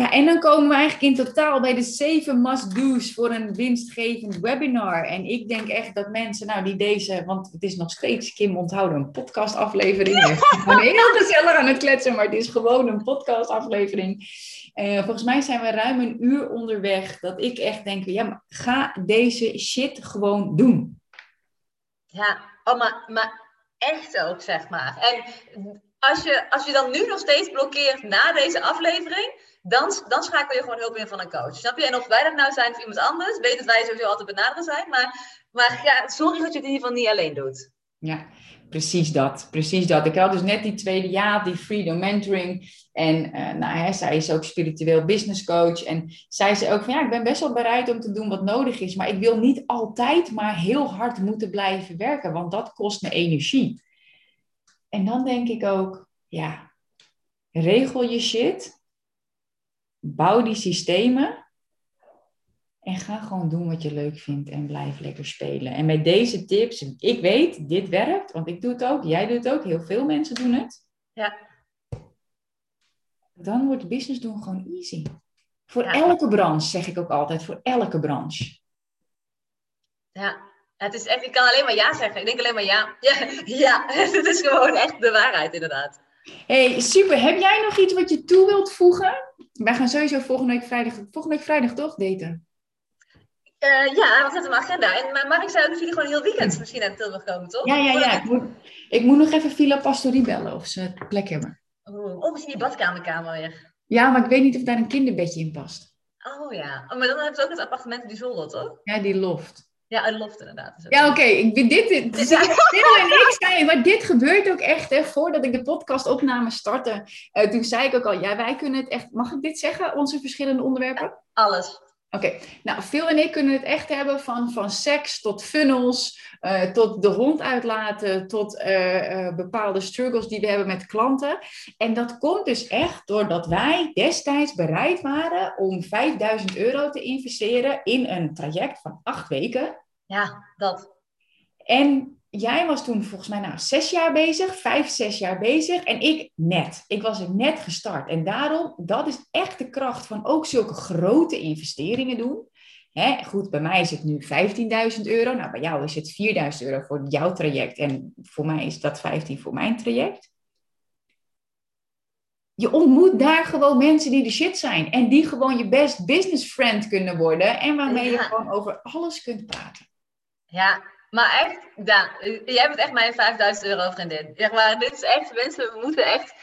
Ja, en dan komen we eigenlijk in totaal bij de zeven must-do's voor een winstgevend webinar. En ik denk echt dat mensen, nou die deze, want het is nog steeds, Kim onthouden, een podcastaflevering. We zijn heel gezellig aan het kletsen, maar het is gewoon een podcastaflevering. Uh, volgens mij zijn we ruim een uur onderweg, dat ik echt denk, ja, maar ga deze shit gewoon doen. Ja, oh, maar, maar echt ook, zeg maar. En als je, als je dan nu nog steeds blokkeert na deze aflevering dan, dan schakel je gewoon hulp in van een coach. Snap je? En of wij dat nou zijn of iemand anders, weet dat wij sowieso altijd benaderen zijn. Maar, maar ja, zorg dat je het in ieder geval niet alleen doet. Ja, precies dat. Precies dat. Ik had dus net die tweede jaar, die Freedom Mentoring. En uh, nou, zij is ook spiritueel business coach. En zij zei ook van ja, ik ben best wel bereid om te doen wat nodig is. Maar ik wil niet altijd maar heel hard moeten blijven werken. Want dat kost me energie. En dan denk ik ook, ja, regel je shit bouw die systemen en ga gewoon doen wat je leuk vindt en blijf lekker spelen. En met deze tips, ik weet, dit werkt, want ik doe het ook, jij doet het ook, heel veel mensen doen het. Ja. Dan wordt business doen gewoon easy. Voor elke branche, zeg ik ook altijd, voor elke branche. Ja, het is echt, ik kan alleen maar ja zeggen. Ik denk alleen maar ja. Ja, ja. het is gewoon echt de waarheid inderdaad. Hey, super. Heb jij nog iets wat je toe wilt voegen? Wij gaan sowieso volgende week vrijdag, volgende week vrijdag toch daten? Uh, ja, wat is mijn agenda? En, maar Mark zei ook dat jullie gewoon heel weekend misschien naar Tilburg komen, toch? Ja, ja, ja. Ik moet, ik moet nog even Villa Pastorie bellen of ze plek hebben. Oh, misschien die badkamerkamer weer. Ja, maar ik weet niet of daar een kinderbedje in past. Oh ja, oh, maar dan hebben ze ook het appartement die zolder, toch? Ja, die loft. Ja, een loft inderdaad. Ja, oké. Okay. Ik dit, dit, dus en ik zei, maar dit gebeurt ook echt, hè, voordat ik de podcastopname startte. Uh, toen zei ik ook al, ja, wij kunnen het echt, mag ik dit zeggen, onze verschillende onderwerpen? alles. Oké, nou, Phil en ik kunnen het echt hebben van, van seks tot funnels, uh, tot de hond uitlaten, tot uh, bepaalde struggles die we hebben met klanten. En dat komt dus echt doordat wij destijds bereid waren om 5000 euro te investeren in een traject van acht weken. Ja, dat. En jij was toen volgens mij nou zes jaar bezig, vijf, zes jaar bezig. En ik net. Ik was er net gestart. En daarom, dat is echt de kracht van ook zulke grote investeringen doen. Hè, goed, bij mij is het nu 15.000 euro. Nou, bij jou is het 4.000 euro voor jouw traject. En voor mij is dat 15 voor mijn traject. Je ontmoet daar gewoon mensen die de shit zijn. En die gewoon je best business friend kunnen worden. En waarmee je gewoon over alles kunt praten. Ja, maar echt, jij bent echt mijn 5000 euro vriendin. Zeg maar, dit is echt, mensen moeten echt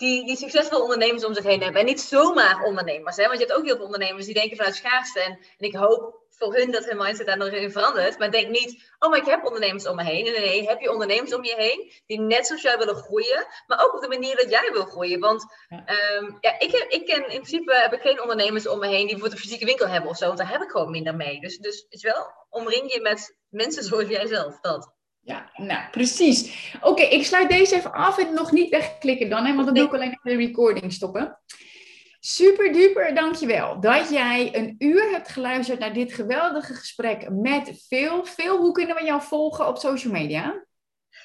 die, die succesvolle ondernemers om zich heen hebben. En niet zomaar ondernemers, hè? want je hebt ook heel veel ondernemers die denken vanuit schaarste. En, en ik hoop voor hun dat hun mindset daar nog in verandert. Maar denk niet, oh, maar ik heb ondernemers om me heen. Nee, nee, nee, heb je ondernemers om je heen die net zoals jij willen groeien, maar ook op de manier dat jij wil groeien. Want ja. Ehm, ja, ik, heb, ik ken in principe heb ik geen ondernemers om me heen die bijvoorbeeld een fysieke winkel hebben of zo, want daar heb ik gewoon minder mee. Dus, dus is wel, omring je met mensen zoals jij zelf. Dat. Ja, nou precies. Oké, ik sluit deze even af en nog niet wegklikken dan, hè, want dan doe ik alleen de recording stoppen. Super duper, dankjewel dat jij een uur hebt geluisterd naar dit geweldige gesprek met Phil. Phil, hoe kunnen we jou volgen op social media?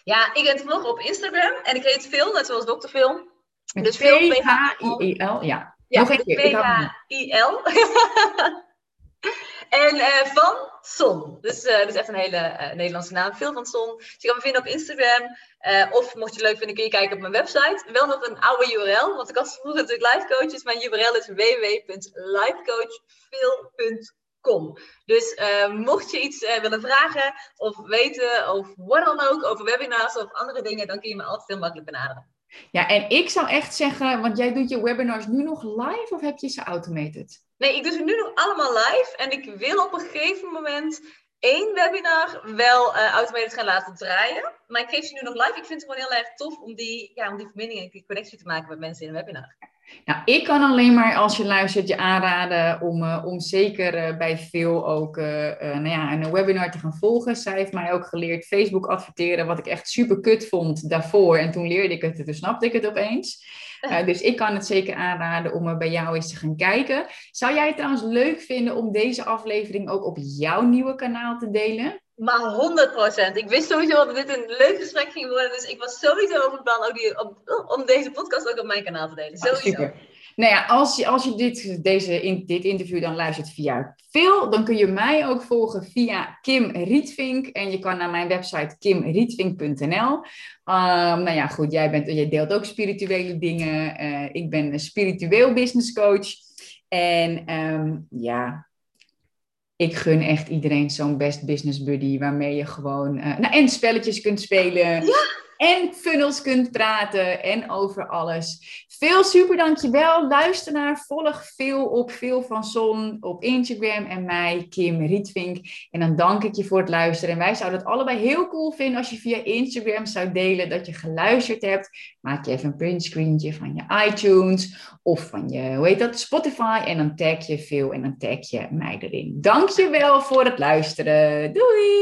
Ja, ik ben te volgen op Instagram en ik heet Phil, net zoals Dr. Phil. Dus Phil, P-H-I-E-L, ja. Ja, P-H-I-L. En van Son. Dus dat is echt een hele Nederlandse naam. Veel van Son. Je kan me vinden op Instagram. of mocht je het leuk vinden, kun je kijken op mijn website. Wel nog een oude URL, want ik was vroeger natuurlijk life coach. Dus mijn URL is www.lifecoachphil.com. Dus uh, mocht je iets uh, willen vragen of weten of wat dan ook over webinars of andere dingen, dan kun je me altijd heel makkelijk benaderen. Ja, en ik zou echt zeggen, want jij doet je webinars nu nog live of heb je ze automated? Nee, ik doe ze nu nog allemaal live en ik wil op een gegeven moment één webinar wel uh, automated gaan laten draaien. Maar ik geef ze nu nog live. Ik vind het gewoon heel erg tof om die, ja, om die verbinding en die connectie te maken met mensen in een webinar. Nou, ik kan alleen maar als je luistert je aanraden om, uh, om zeker uh, bij veel ook nou ja, een webinar te gaan volgen. Zij heeft mij ook geleerd Facebook adverteren, wat ik echt super kut vond daarvoor. En toen leerde ik het en toen snapte ik het opeens. Dus ik kan het zeker aanraden om bij jou eens te gaan kijken. Zou jij het trouwens leuk vinden om deze aflevering ook op jouw nieuwe kanaal te delen? Maar 100%. Ik wist sowieso dat dit een leuk gesprek ging worden. Dus ik was sowieso over het plan ook die, om, om deze podcast ook op mijn kanaal te delen. Ah, sowieso. super. Nou ja, als je, als je dit, deze, in, dit interview dan luistert via veel, dan kun je mij ook volgen via Kim Rietvink. En je kan naar mijn website kimrietvink.nl. Ehm, nou ja, goed, jij, bent, jij deelt ook spirituele dingen. Uh, ik ben een spiritueel business coach. En um, ja, ik gun echt iedereen zo'n best business buddy waarmee je gewoon uh, nou, en spelletjes kunt spelen. Ja en funnels kunt praten en over alles. Veel super dankjewel. Luisteraar, volg veel op Veel van Zon op Instagram en mij, Kim Rietvink. En dan dank ik je voor het luisteren. En wij zouden het allebei heel cool vinden als je via Instagram zou delen dat je geluisterd hebt. Maak je even een printscreentje van je iTunes of van je, hoe heet dat, Spotify. En dan tag je veel en dan tag je mij erin. Dankjewel voor het luisteren. Doei!